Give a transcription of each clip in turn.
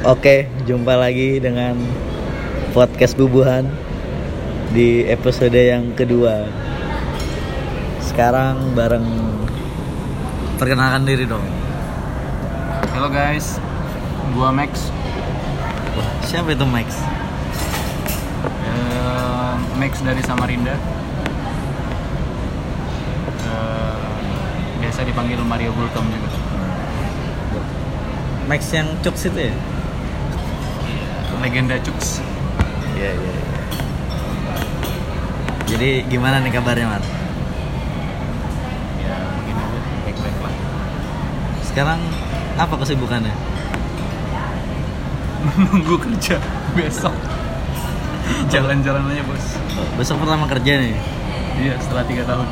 Oke, jumpa lagi dengan podcast Bubuhan di episode yang kedua. Sekarang bareng perkenalkan diri dong. Halo guys, gua Max. Wah, siapa itu Max? Eh, Max dari Samarinda. Eh, biasa dipanggil Mario Bultom juga. Max yang Cuks itu ya? Legenda Cuks. Iya, iya. iya. Jadi gimana nih kabarnya, Mar? Ya begini aja, baik-baik lah. Sekarang apa kesibukannya? Nunggu kerja besok. Jalan-jalan aja bos. Besok pertama kerja nih. Iya, setelah tiga tahun.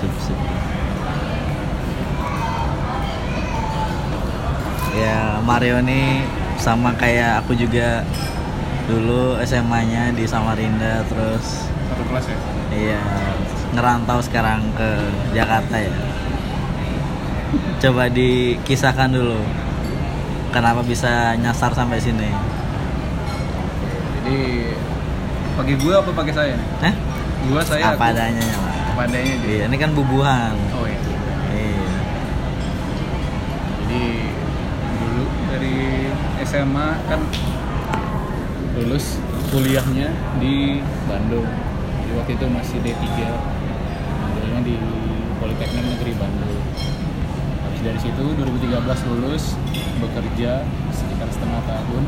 Sip, sip. Ya Mario nih sama kayak aku juga dulu SMA-nya di Samarinda terus Satu kelas ya. iya ngerantau sekarang ke Jakarta ya. Coba dikisahkan dulu kenapa bisa nyasar sampai sini. Jadi pakai gua apa pakai saya? Eh? Gua saya apa aku. adanya ya, Mar. Apa adanya. Iya, ini kan bubuhan. SMA kan lulus kuliahnya di Bandung. Jadi waktu itu masih D3. Ambilnya di Politeknik Negeri Bandung. Habis dari situ 2013 lulus bekerja sekitar setengah tahun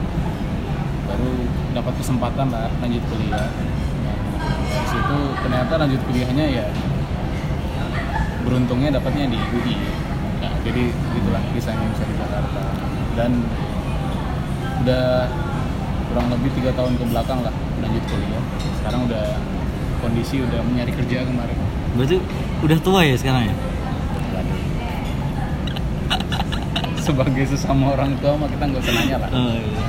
baru dapat kesempatan lah lanjut kuliah. Nah, dari situ ternyata lanjut kuliahnya ya beruntungnya dapatnya di UI nah, jadi itulah kisahnya bisa di Jakarta dan udah kurang lebih tiga tahun ke belakang lah lanjut kuliah sekarang udah kondisi udah mencari kerja kemarin Berarti udah tua ya sekarang ya? sebagai sesama orang tua mah kita nggak usah nanya lah Oh, iya.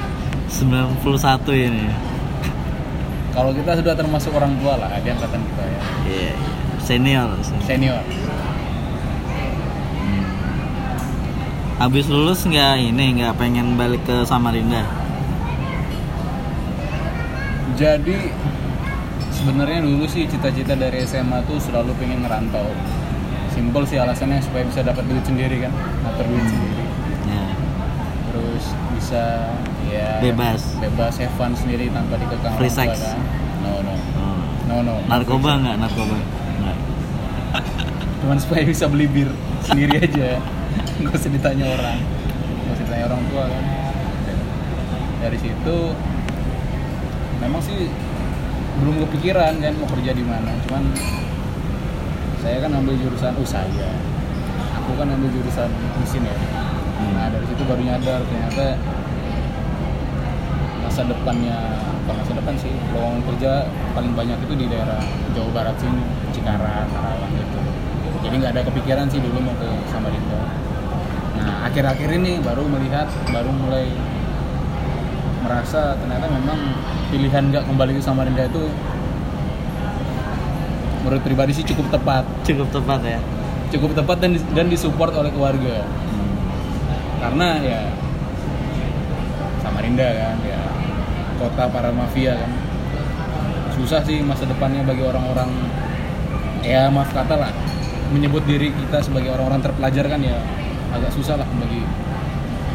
91 ini. kalau kita sudah termasuk orang tua lah di angkatan kita ya Iya, iya. Senior. senior Hmm. Habis lulus nggak ini nggak pengen balik ke Samarinda? jadi sebenarnya dulu sih cita-cita dari SMA tuh selalu pengen ngerantau simpel sih alasannya supaya bisa dapat duit sendiri kan ngatur duit sendiri Ya. terus bisa ya Bebas. bebas have fun sendiri tanpa dikekang Free sex. kan no no Oh. no no Narkoba nggak narkoba? Nggak. cuman supaya bisa beli bir sendiri aja nggak usah ditanya orang. Nggak usah ditanya orang tua kan. Dari situ memang sih belum kepikiran kan mau kerja di mana. Cuman saya kan ambil jurusan oh saya. Aku kan ambil jurusan mesin ya. Hmm. nah dari situ baru nyadar ternyata masa depannya bukan masa depan sih lowongan kerja paling banyak itu di daerah Jawa Barat sini Cikarang Karawang gitu. Jadi nggak ada kepikiran sih dulu mau ke Samarinda nah akhir-akhir ini baru melihat baru mulai merasa ternyata memang pilihan nggak kembali ke Samarinda itu menurut pribadi sih cukup tepat Cukup tepat ya. cukup tepat dan dan disupport oleh keluarga Hmm. karena ya Samarinda kan ya kota para mafia kan susah sih masa depannya bagi orang-orang ya maaf kata lah menyebut diri kita sebagai orang-orang terpelajar kan ya agak susah lah bagi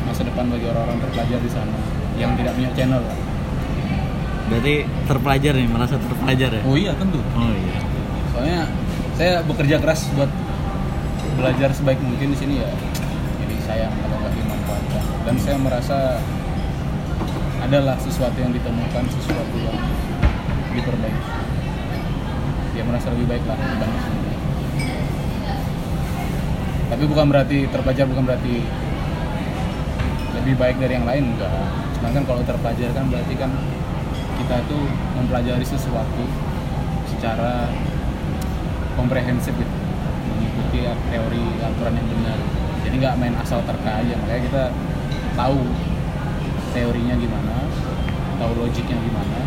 masa depan bagi orang-orang terpelajar di sana yang tidak punya channel lah. Berarti terpelajar nih, merasa terpelajar ya? Oh iya tentu. Oh iya. Soalnya saya bekerja keras buat belajar sebaik mungkin di sini ya. Jadi sayang kalau nggak dimanfaatkan. Dan saya merasa adalah sesuatu yang ditemukan, sesuatu yang diperbaiki. Dia merasa lebih baik lah dibanding. Tapi bukan berarti terpelajar bukan berarti lebih baik dari yang lain enggak. Cuma kan kalau terpelajar kan berarti kan kita tuh mempelajari sesuatu secara komprehensif gitu. Mengikuti teori aturan yang benar. Jadi nggak main asal terka aja. Makanya kita tahu teorinya gimana tahu logiknya gimana.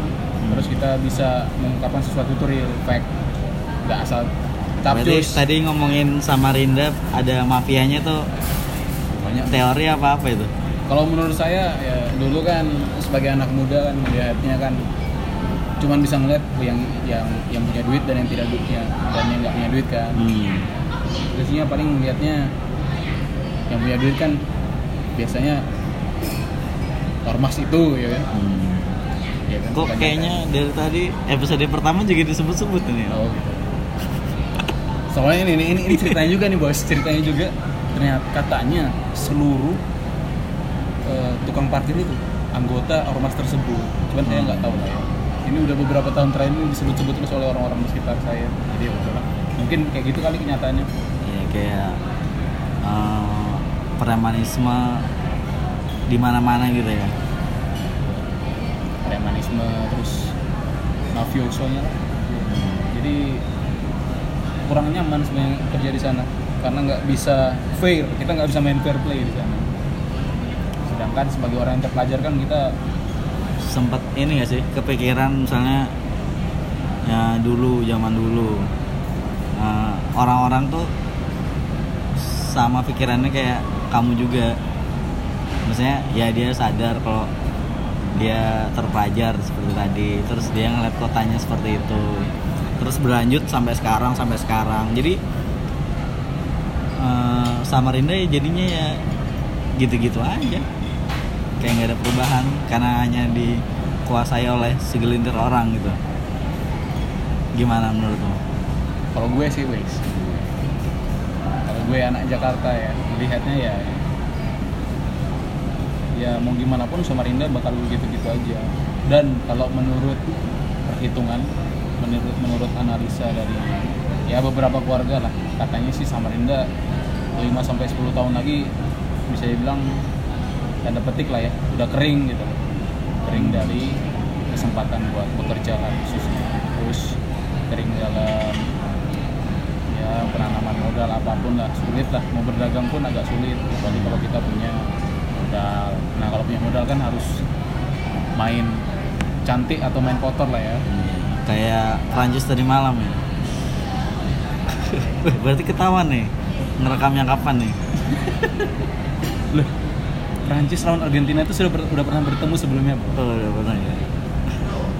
Terus kita bisa mengungkapkan sesuatu itu real fact. Nggak asal Capcus tadi ngomongin Samarinda ada mafianya tuh banyak. teori apa apa itu? kalau menurut saya ya dulu kan sebagai anak muda kan melihatnya kan cuman bisa ngeliat yang yang yang punya duit dan yang tidak duitnya dan yang nggak punya duit kan. Hmm. biasanya paling melihatnya yang punya duit kan biasanya ormas itu ya kan. Hmm. ya kan kok kayaknya dari tadi episode pertama juga disebut-sebut ini oh gitu soalnya ini, ini ini ceritanya juga nih bos. Ceritanya juga ternyata katanya seluruh eh, tukang parkir itu anggota ormas tersebut. Cuman saya nggak tahu lah ya. Ini udah beberapa tahun terakhir ini disebut-sebut terus oleh orang-orang di sekitar saya. Jadi ya udahlah. Mungkin kayak gitu kali kenyataannya. Ya kayak eh, premanisme di mana-mana gitu ya. Premanisme terus mafiosonya lah. Jadi kurang nyaman sebenarnya kerja di sana. Karena nggak bisa fair kita nggak bisa main fair play di sana. Sedangkan sebagai orang yang terpelajar kan kita sempet ini gak sih kepikiran misalnya ya dulu zaman dulu. Eh, orang-orang tuh sama pikirannya kayak kamu juga. Maksudnya ya dia sadar kalau dia terpelajar seperti tadi. Terus dia ngeliat kotanya seperti itu terus berlanjut sampai sekarang sampai sekarang. Jadi eh, Samarinda ya jadinya ya gitu-gitu aja. Kayak nggak ada perubahan karena hanya dikuasai oleh segelintir orang gitu. Gimana menurutmu? kalau gue sih wes kalau gue anak Jakarta ya melihatnya ya ya mau gimana pun Samarinda bakal gitu-gitu aja. Dan kalau menurut perhitungan menurut menurut analisa dari ya beberapa keluarga lah. Katanya sih Samarinda 5 sampai 10 tahun lagi bisa dibilang tanda petik lah ya udah kering gitu. Kering dari kesempatan buat bekerja khususnya terus kering dalam ya penanaman modal apa pun lah. Sulit lah mau berdagang pun agak sulit. Kecuali kalau kita punya modal. Nah kalau punya modal kan harus main cantik atau main kotor lah ya kayak Prancis tadi malam ya. Berarti ketahuan nih ngerekamnya kapan nih? Loh Prancis lawan Argentina itu sudah udah pernah bertemu sebelumnya bro. Oh udah pernah ya.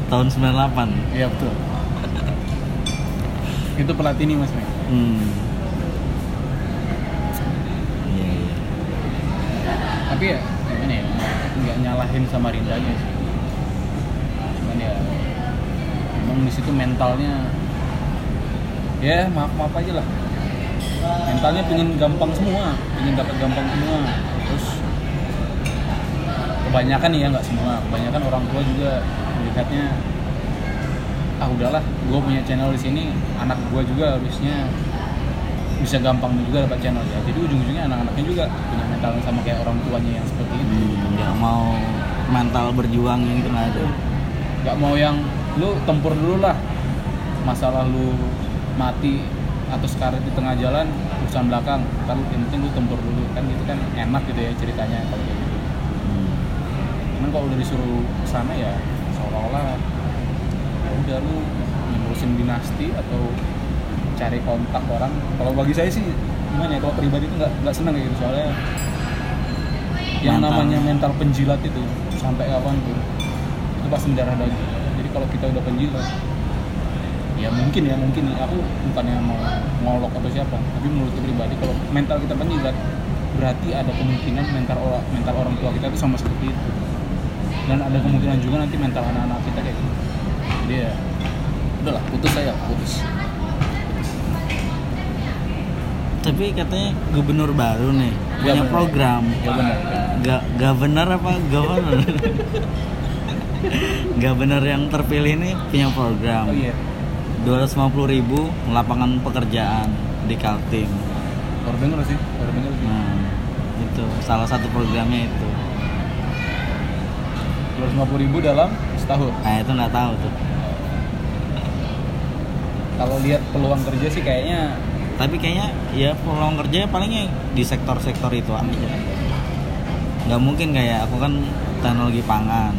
Tahun 98 iya betul. Itu pelatih nih mas Mei hmm. iya iya. Tapi ya gimana ya? Nggak nyalahin sama Rindanya sih cuman ya memang di situ mentalnya ya maaf maaf aja lah. Mentalnya pengen gampang semua pengen dapat gampang semua. Terus kebanyakan ya nggak semua. Kebanyakan orang tua juga melihatnya ah udahlah gue punya channel di sini anak gue juga harusnya bisa gampang juga dapat channel. Ya jadi ujung-ujungnya anak-anaknya juga punya mental sama kayak orang tuanya yang seperti itu. Hmm, nggak mau mental berjuang yang itu nggak ada. Nggak mau yang lu tempur dulu lah. Masalah lu mati atau sekarat di tengah jalan urusan belakang. Kan yang penting lu tempur dulu. Kan gitu kan enak gitu ya ceritanya kalau kayak gitu. Hmm. cuman kalau udah disuruh ke sana ya seolah-olah ya udah lu ngurusin dinasti atau cari kontak orang. Kalau bagi saya sih gimana ya kalau pribadi itu nggak nggak senang kayak gitu. Soalnya yang Mental. namanya mental penjilat itu sampai kapan pun itu pasti mendarah daging kalau kita udah penjilat ya mungkin ya mungkin. Aku bukannya mau ngolok atau siapa. Tapi menurut pribadi kalau mental kita penjilat berarti ada kemungkinan mental orang mental orang tua kita itu sama seperti itu. Dan ada kemungkinan juga nanti mental anak-anak kita kayak gitu. Jadi ya udahlah putus saya putus. Tapi katanya gubernur baru nih punya program. Ya benar Ga governor apa governor governor yang terpilih ini punya program. Oh iya. 250 ribu lapangan pekerjaan di Kaltim. Denger sih denger sih. Nah itu salah satu programnya itu. 250 ribu dalam setahun? Nah itu nggak tahu tuh. Kalau lihat peluang kerja sih kayaknya tapi kayaknya ya peluang kerja palingnya di sektor-sektor itu aja. Nggak mungkin kayak aku kan teknologi pangan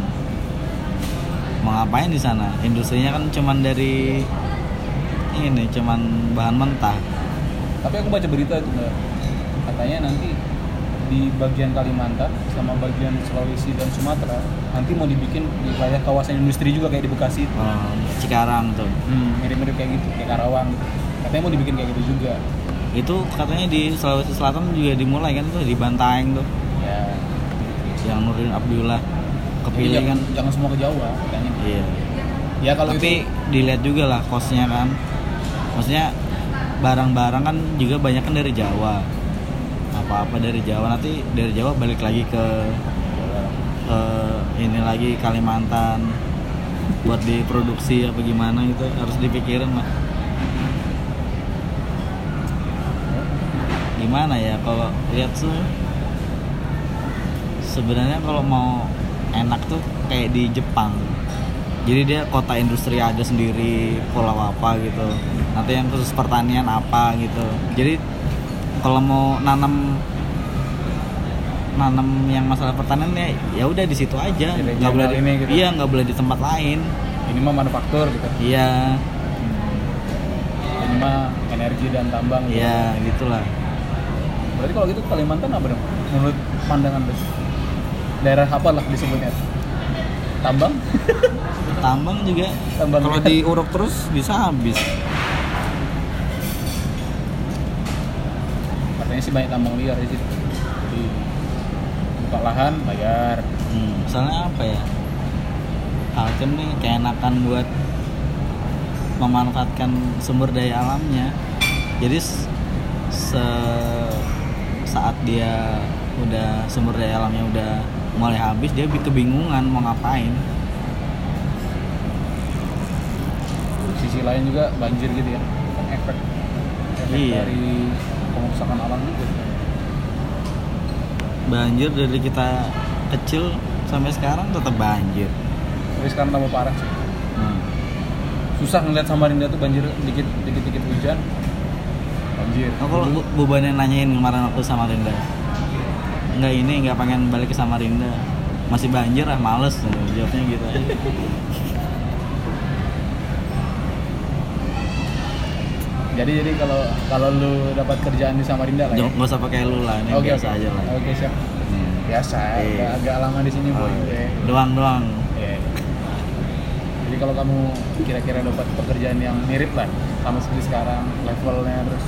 mau ngapain di sana industrinya kan cuman dari ini cuman bahan mentah tapi aku baca berita itu Mbak. katanya nanti di bagian Kalimantan sama bagian Sulawesi dan Sumatera nanti mau dibikin di wilayah kawasan industri juga kayak di Bekasi itu. Oh, Cikarang tuh Hmm, mirip-mirip kayak gitu, kayak Karawang. Katanya mau dibikin kayak gitu juga. itu katanya di Sulawesi Selatan juga dimulai kan tuh di Bantaeng tuh Ya. yang Nurdin Abdullah Jadi kepilih jangan, kan jangan semua ke Jawa iya. Ya kalau tapi itu dilihat juga lah kosnya kan. Maksudnya barang-barang kan juga banyak kan dari Jawa. Apa-apa dari Jawa. Nanti dari Jawa balik lagi ke ke ini lagi Kalimantan. Buat diproduksi apa gimana gitu harus dipikirin lah. Gimana ya kalau lihat tuh sebenarnya kalau mau enak tuh kayak di Jepang jadi dia kota industri ada sendiri pulau apa gitu nanti yang khusus pertanian apa gitu jadi kalau mau nanam nanam yang masalah pertanian ya ya udah di situ aja nggak boleh di, ini gitu. iya nggak boleh di tempat lain ini mah manufaktur gitu. iya Ini mah energi dan tambang. gitu. iya gitulah Berarti kalau gitu Kalimantan apa dong? Menurut pandangan lu? Daerah apa lah disebutnya? Tambang? tambang juga Tambang kalau diuruk terus bisa habis Katanya sih banyak tambang liar di situ. Jadi buka lahan bayar. Hmm, soalnya apa ya? Kaltim nih keenakan buat memanfaatkan sumber daya alamnya. Jadi se- saat dia udah sumber daya alamnya udah mulai habis, dia bi- kebingungan mau ngapain. Sisi lain juga banjir gitu ya. Kan efek, efek Iya. dari pengerusakan alam juga. Banjir dari kita kecil sampai sekarang tetap banjir. Tapi sekarang tambah parah sih. Hmm. Susah ngeliat Samarinda tuh banjir dikit dikit dikit hujan. Banjir. Oh, kalau Bu, Bu nanyain kemarin waktu Samarinda Enggak ini, nggak pengen balik ke Samarinda Masih banjir ah, males Jawabnya gitu aja Jadi jadi kalau kalau lu dapat kerjaan di Samarinda lah ya. Nggak usah pakai lu lah, ini Oke, biasa oke. aja lah Oke, siap. Hmm. Biasa, Iya. agak, agak lama di sini, Oh, boy. iya. Oke. Doang-doang Iya. Jadi kalau kamu kira-kira dapat pekerjaan yang mirip lah sama seperti sekarang, levelnya terus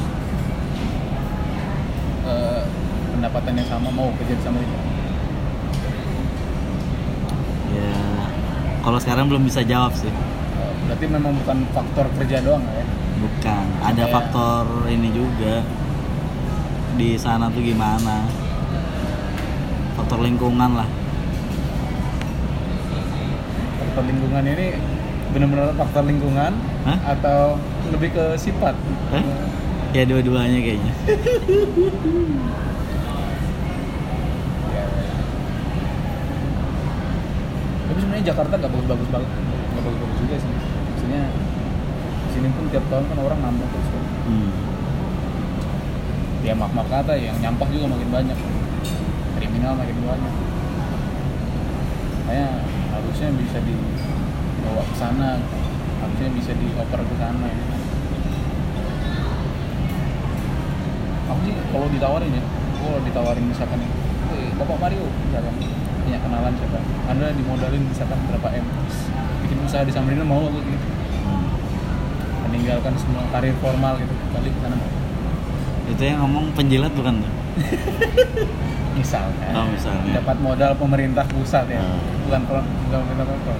eh, pendapatannya sama, mau kerja di Samarinda. Ya Kalau sekarang belum bisa jawab sih berarti memang bukan faktor kerja doang ya. Bukan, ada Kayak- faktor ini juga Di sana tuh gimana Faktor lingkungan lah Faktor lingkungan ini benar-benar faktor lingkungan Hah? atau lebih ke sifat? Hah? Ya dua-duanya kayaknya Ya, ya. Tapi sebenarnya Jakarta gak bagus-bagus banget, gak bagus-bagus juga sih. Maksudnya sini pun tiap tahun kan orang nambah terus. kan. hmm. Ya maaf maaf kata yang nyampah juga makin banyak, kriminal makin banyak. Makanya harusnya bisa dibawa ke sana, harusnya bisa dioper ke sana. Ya. Aku sih kalau ditawarin ya, kalau ditawarin misalkan, "Woi, Bapak Mario, misalkan punya kenalan siapa? Anda dimodalin misalkan berapa M, bikin usaha di Samarinda mau aku gitu, Hmm. meninggalkan semua karir formal gitu, balik ke sana. Itu yang ngomong penjilat bukan tuh? Misalnya, Oh, misalnya. dapat modal pemerintah pusat ya, Hmm. bukan bukan pemerintah pro.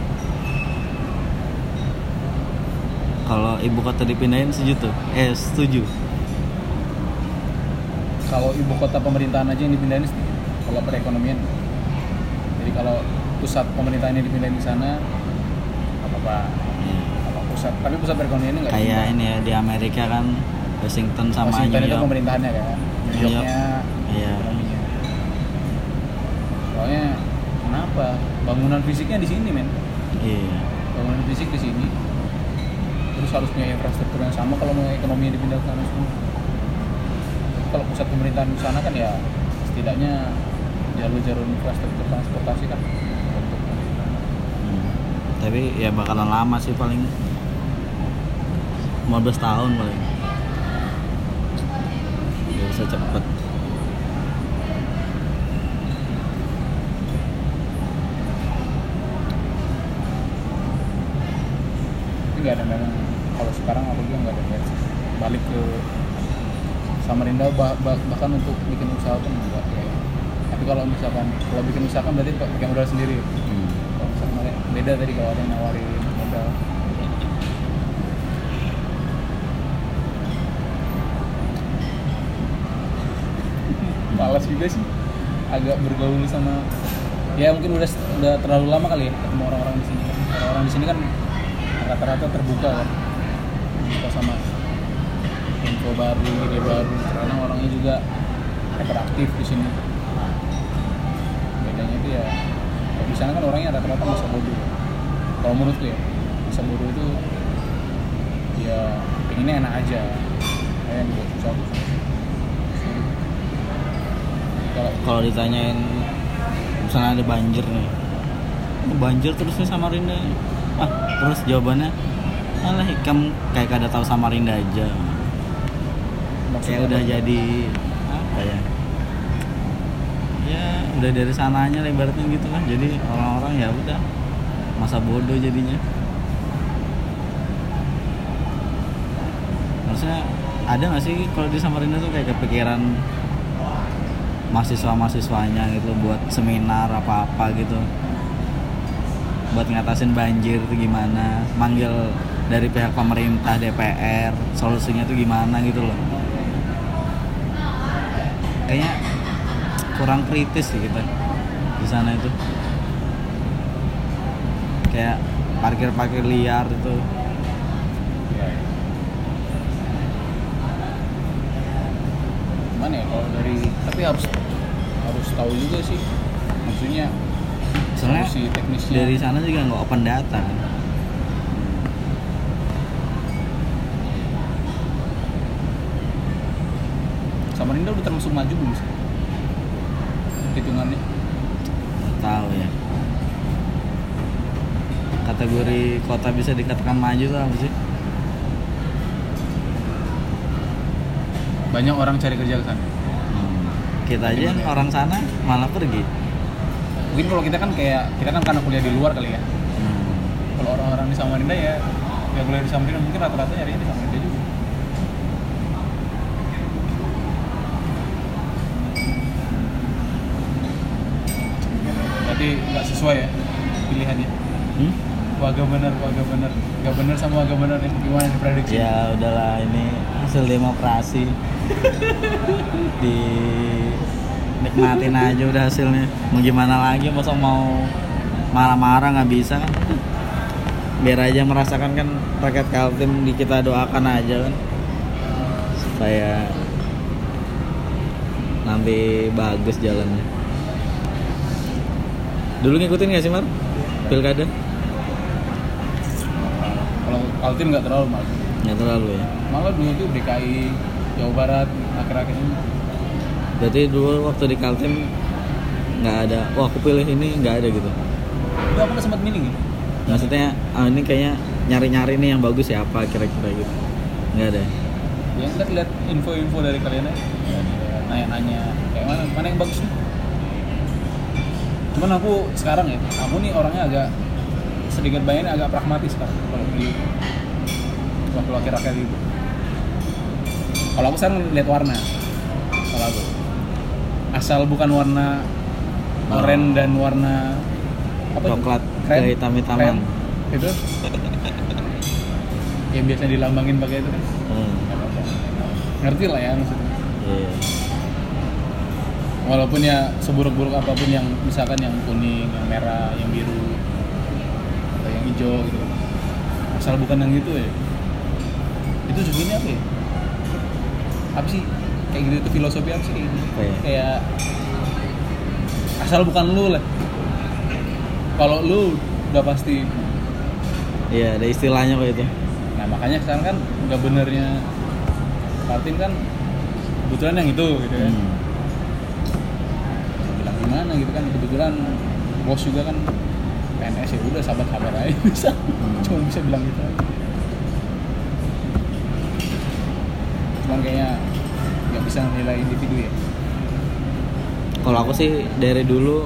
Kalau ibu kota dipindahin setuju tuh? Eh setuju. Kalau ibu kota pemerintahan aja yang dipindahin setuju. Kalau perekonomian, jadi kalau pusat pemerintahannya dipindahin ke sana, apa apa, apa pusat. Tapi pusat perekonomian nggak Kayak ini ya di Amerika kan Washington sama Washington New itu York. pemerintahannya kan, New New York. Yorknya Iya. ekonominya. Soalnya kenapa? Bangunan fisiknya di sini men, Iya. bangunan fisik di sini. Terus harus punya infrastruktur yang sama kalau mau ekonominya dipindah ke sana semua. Kalau pusat pemerintahan di sana kan ya setidaknya jalur-jalur infrastruktur transportasi kan. Hmm. tapi ya bakalan lama sih paling. 15 tahun paling. Gak bisa cepet. Nggak ada memang. Kalau sekarang aku juga nggak ada niat balik ke Samarinda bah, bah, bahkan untuk bikin usaha pun enggak ya kalau misalkan kalau bikin usaha kan berarti pakai modal sendiri. Hmm. kalau misalkan beda tadi kalau ada yang nawarin modal. Malas juga sih. Agak bergaul sama ya mungkin udah udah terlalu lama kali ya ketemu orang-orang di sini. Orang-orang di sini kan rata-rata terbuka kan. Terbuka sama info baru ide baru. Karena orangnya juga hyperaktif di sini ya kalau di sana kan orangnya rata-rata masa bodoh. Ya. kalau menurutku ya masa bodoh itu ya pengennya enak aja. Kayak dibuat susah tuh. Kalau kalau ditanyain misalnya ada banjir nih. "Oh, banjir terus nih Samarinda ah terus jawabannya alah kamu kayak kada tahu Samarinda aja. Kayak udah jadi apa ya ya udah dari sananya lah ibaratnya gitu kan. Jadi orang-orang ya udah masa bodoh jadinya. Harusnya ada nggak sih kalau di Samarinda tuh kayak kepikiran mahasiswa-mahasiswanya gitu buat seminar apa-apa gitu? Buat ngatasin banjir itu gimana? Manggil dari pihak pemerintah DPR solusinya tuh gimana gitu loh. Kayaknya kurang kritis sih kita di sana itu. Kayak parkir-parkir liar itu. Gimana ya kalau dari tapi harus harus tahu juga sih. Maksudnya soalnya solusi teknisnya. dari sana juga nggak open data. Kan Samarinda udah termasuk maju belum sih hitungannya Nggak tahu ya kategori kota bisa dikatakan maju tuh apa sih? Banyak orang cari kerja ke sana. Hmm. kita aja yang orang sana malah pergi. Mungkin kalau kita kan kayak kita kan karena kuliah di luar kali ya. Hmm. kalau orang-orang di Samarinda ya yang kuliah di Samarinda mungkin rata-rata nyarinya di Samarinda juga. Berarti nggak sesuai ya pilihannya Waga bener waga bener. Nggak bener sama waga bener nih gimana diprediksi? Ya udahlah ini hasil demokrasi. Di nikmatin aja udah hasilnya. Mau gimana lagi? Masa mau marah-marah nggak bisa kan? Biar aja merasakan kan rakyat Kaltim di kita doakan aja kan? Supaya nanti bagus jalannya. Dulu ngikutin nggak sih Mar? Pilkada kalau Kaltim nggak terlalu malah nggak terlalu ya malah dulu tuh DKI Jawa Barat akhir-akhir ini Berarti dulu waktu di Kaltim nggak ada, wah aku pilih ini nggak ada gitu. itu aku sempat milih gitu Maksudnya, ah, ini kayaknya nyari-nyari nih yang bagus ya apa kira-kira gitu. Nggak ada. ya kita lihat info-info dari kalian aja nanya-nanya kayak mana mana yang bagus nih cuman aku sekarang ya aku nih orangnya agak sedikit banyaknya agak pragmatis kan kalau pilih waktu akhir-akhir itu kalau aku sekarang lihat warna kalau aku asal bukan warna Oh. oranye dan warna apa? Coklat Krem? kehitam-hitaman. Krem. itu yang biasa dilambangin pakai itu kan Hmm, ngerti lah ya maksudnya iya. walaupun ya seburuk-buruk apa pun yang misalkan yang kuning, yang merah, yang biru hijau gitu asal bukan yang itu ya. Itu sebenarnya apa ya? Apa sih? Kayak gitu itu filosofi apa sih? Kayak gitu. Apa ya? kayak asal bukan lu lah. Kalau lu udah pasti Iya, ada istilahnya kok itu. nah makanya sekarang kan nggak benernya Martin kan kebetulan yang itu gitu kan Hmm. bilang gimana gitu kan kebetulan bos juga kan PNS ya udah sabar-sabar aja bisa. Cuma bisa bilang gitu aja. Cuman kayaknya nggak bisa nilai individu ya. Kalau aku sih dari dulu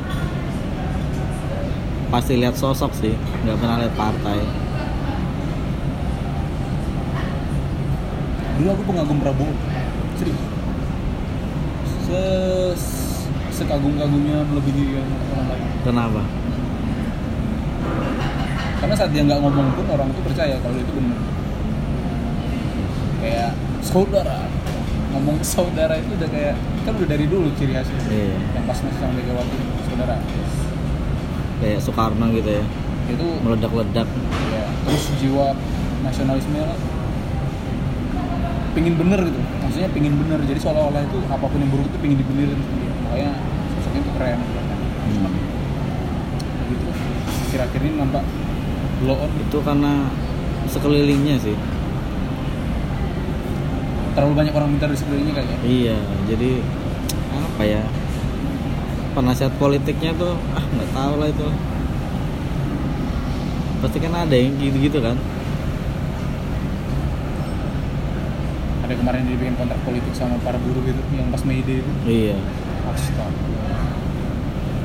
pasti lihat sosok sih, nggak pernah lihat partai. dulu aku pengagum Prabowo. Serius. Se sekagum-kagumnya melebihi yang orang lain. Kenapa? Karena saat dia nggak ngomong pun orang itu percaya kalau itu benar. Kayak saudara. Ngomong saudara itu udah kayak kan udah dari dulu ciri khasnya. Iya. yang pas masih sama Megawati saudara. Kayak Soekarno gitu ya. itu Meledak-ledak. ya terus jiwa nasionalisme pingin bener gitu. Maksudnya pingin bener. Jadi seolah-olah itu apa pun yang buruk itu pingin dibenerin makanya sosoknya itu keren. Hmm. gitu. Kira-kira ini nampak blow on Itu karena sekelilingnya sih. terlalu banyak orang minta di sekelilingnya kayaknya Iya, jadi apa ya? Penasihat politiknya tuh ah nggak tahu lah itu. Pasti kan ada yang gitu-gitu kan? ada kemarin dibikin kontrak politik sama para buruh gitu yang pas Mei itu Iya. astaga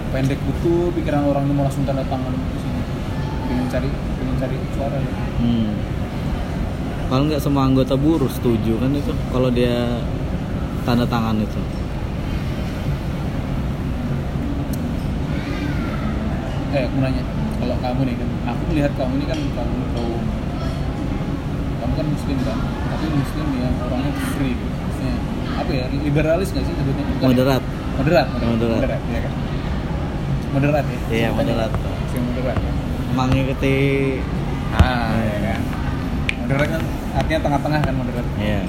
pendek betul pikiran orang ini mau langsung tanda tangan pengen cari pengen cari suara. Hmm. Kalau nggak semua anggota buruh setuju kan itu kalau dia tanda tangan itu. eh aku nanya kalau kamu nih kan aku melihat kamu ini kan kamu kaum kamu kan muslim kan tapi muslim yang orangnya free gitu. Maksudnya, apa ya liberalis nggak sih sebutnya ya? Moderat. moderat Moderat. moderat ya kan moderat ya Iya, moderat. Muslim moderat ya. Mengikuti ah ya kan? Moderat kan artinya tengah-tengah kan moderat ya.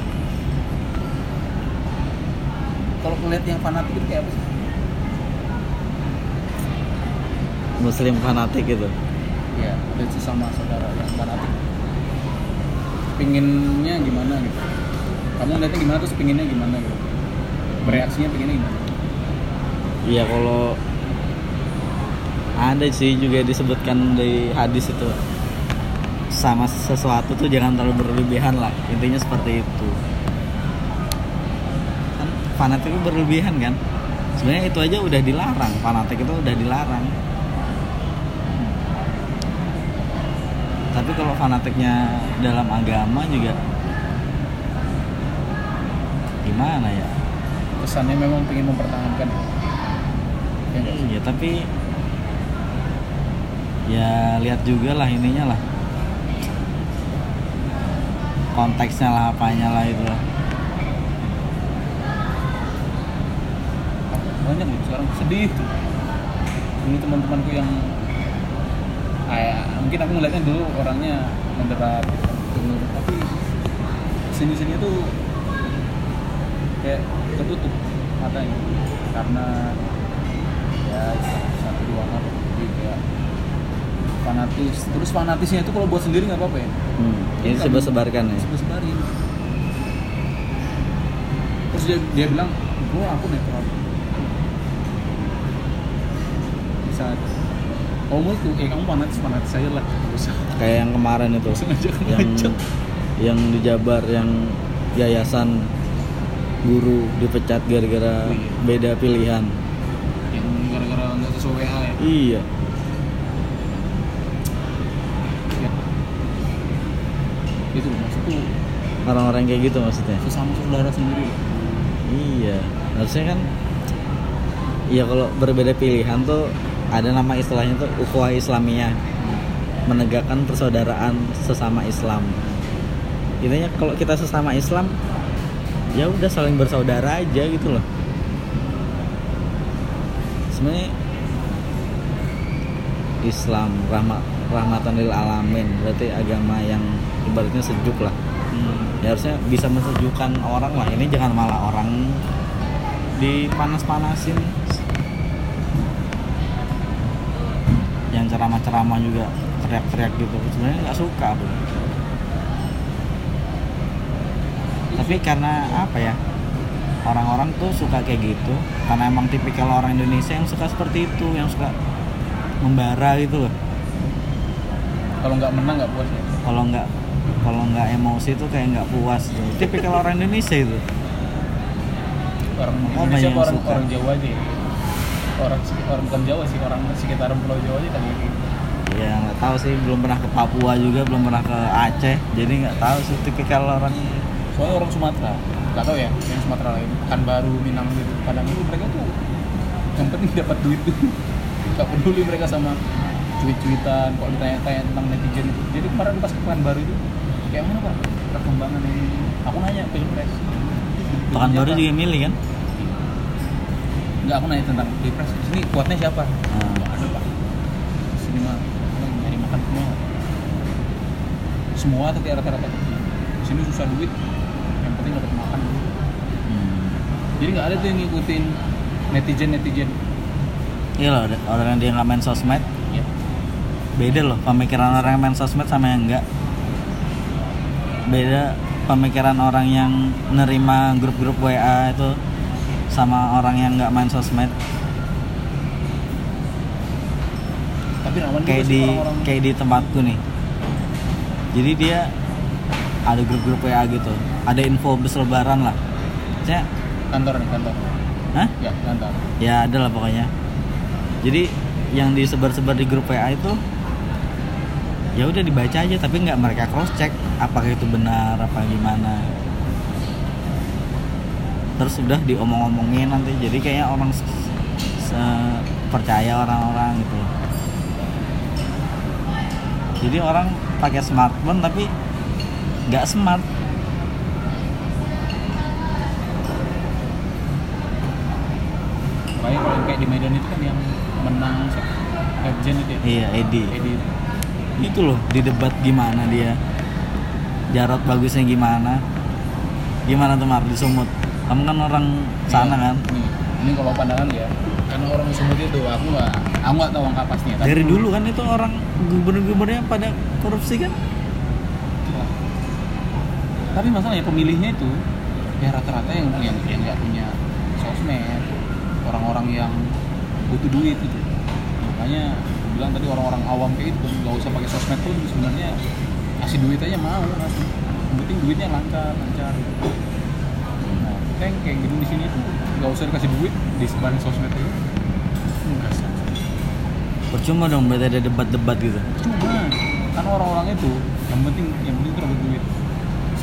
kalau melihat yang fanatik itu kayak apa sih? Muslim fanatik gitu. ya ada sesama saudara yang fanatik. Pinginnya gimana gitu? Kamu ngeliatnya gimana terus pinginnya gimana gitu? Bereaksinya pinginnya gimana? Iya kalau ada sih juga disebutkan di hadis itu. Sama sesuatu tuh jangan terlalu berlebihan lah. Intinya seperti itu. Kan fanatik itu berlebihan kan? Sebenarnya itu aja udah dilarang. Fanatik itu udah dilarang. Tapi kalau fanatiknya dalam agama juga gimana ya? Kesannya memang pengen mempertahankan. Ya? Iya tapi ya lihat juga lah ininya lah. Konteksnya lah apanya lah itu lah. Banyak loh sekarang sedih tuh. Teman-temanku yang kayak mungkin aku ngeliatnya dulu orangnya moderat gitu. tapi sini sini tuh kayak ketutup matanya. Karena ya satu dua hal jadi kayak fanatis. Terus fanatisnya itu kalau buat sendiri nggak apa-apa ya? Hmm. ini sebar-sebarkan ya? sebar-sebarin terus dia, dia bilang gua aku netral. Bisa. Kamu itu eh kamu fanatis fanatis aja lah. Kayak yang kemarin itu. Langsung aja yang ngajak. yang di Jabar yang yayasan guru dipecat gara-gara Oh, iya. beda pilihan. Yang gara-gara nggak sesuai WA ya? Iya Ya. Itu loh, maksudku orang-orang kayak gitu maksudnya sesama saudara sendiri. Iya, harusnya kan Iya kalau berbeda pilihan tuh ada nama istilahnya tuh ukhuwah Islamiyah menegakkan persaudaraan sesama Islam. Intinya kalau kita sesama Islam ya udah saling bersaudara aja gitu loh. Sebenarnya Islam rahmat rahmatan lil alamin berarti agama yang ibaratnya sejuk lah. Ya harusnya bisa mensejukkan orang lah. Ini jangan malah orang dipanas-panasin. Yang ceramah-ceramah juga teriak-teriak gitu. Sebenarnya nggak suka bro tapi karena apa ya? Orang-orang tuh suka kayak gitu. Karena emang tipikal orang Indonesia yang suka seperti itu yang suka membara gitu loh. Kalau nggak menang nggak puas ya? Kalau nggak kalau nggak emosi tuh kayak nggak puas tuh. tipikal orang Indonesia itu. Orang Indonesia yang orang suka. orang Jawa aja. Orang orang bukan Jawa sih orang sekitaran Pulau Jawa aja kayak gitu ya nggak tahu sih. Belum pernah ke Papua juga belum pernah ke Aceh. Jadi nggak tahu sih tipikal orang. Soalnya orang Sumatera. Nggak tahu ya yang Sumatera lain. Kan baru Minang gitu. Padang itu mereka tuh yang penting dapat duit. Tuh nggak peduli mereka sama cuit-cuitan kalau ditanya-tanya tentang netizen. Itu jadi kemarin pas ke baru itu kayak mana pak? Perkembangan ini. Aku nanya pilpres Pekanbaru juga milih kan? Nggak aku nanya tentang pilpres di sini kuatnya siapa? Hmm. ada pak. Di sini mah nyari makan semua. Semua tapi rata-rata di sini susah duit. Yang penting dapat makan. Dulu hmm. jadi nggak ada tuh yang ngikutin netizen netizen iya loh ada orang yang dia nggak main sosmed. Ya beda loh pemikiran orang yang main sosmed sama yang enggak beda pemikiran orang yang nerima grup-grup WA itu sama orang yang nggak main sosmed. Tapi rawan kayak di kayak di tempatku nih. Jadi dia ada grup-grup WA gitu. Ada info bus lebaran lah. Saya kantor nih kantor. Hah? ya kantor. Ya ada lah pokoknya. Jadi yang disebar-sebar di grup WA itu ya udah dibaca aja tapi nggak mereka cross check apakah itu benar apa gimana. Terus udah diomong-omongin nanti jadi kayaknya orang percaya orang-orang gitu jadi orang pakai smartphone tapi nggak smart. Makanya kalau kayak di Medan itu kan yang menang? Legend itu ya? Iya Edi. Edi itu loh di debat gimana dia. Jarot bagusnya gimana? Gimana tuh Mar di Sumut? Kamu kan orang sana Iya, kan? Nih, ini kalau pandangan ya karena orang Sumut itu aku nggak aku nggak tahu angka pastinya tapi dari dulu kan itu orang gubernur-gubernurnya pada korupsi kan? Tapi masalahnya pemilihnya itu ya rata-rata yang yang yang nggak punya sosmed orang-orang yang butuh duit itu makanya bilang tadi orang-orang awam kayak itu nggak usah pakai sosmed pun sebenarnya kasih duit aja mau langsung yang penting duitnya lancar lancar. Gitu. nah kita yang kayak gitu di sini tuh nggak usah dikasih duit di sebarin sosmed itu enggak sih percuma dong berarti ada debat-debat gitu. Cuma kan orang-orang itu yang penting yang penting itu dapat duit.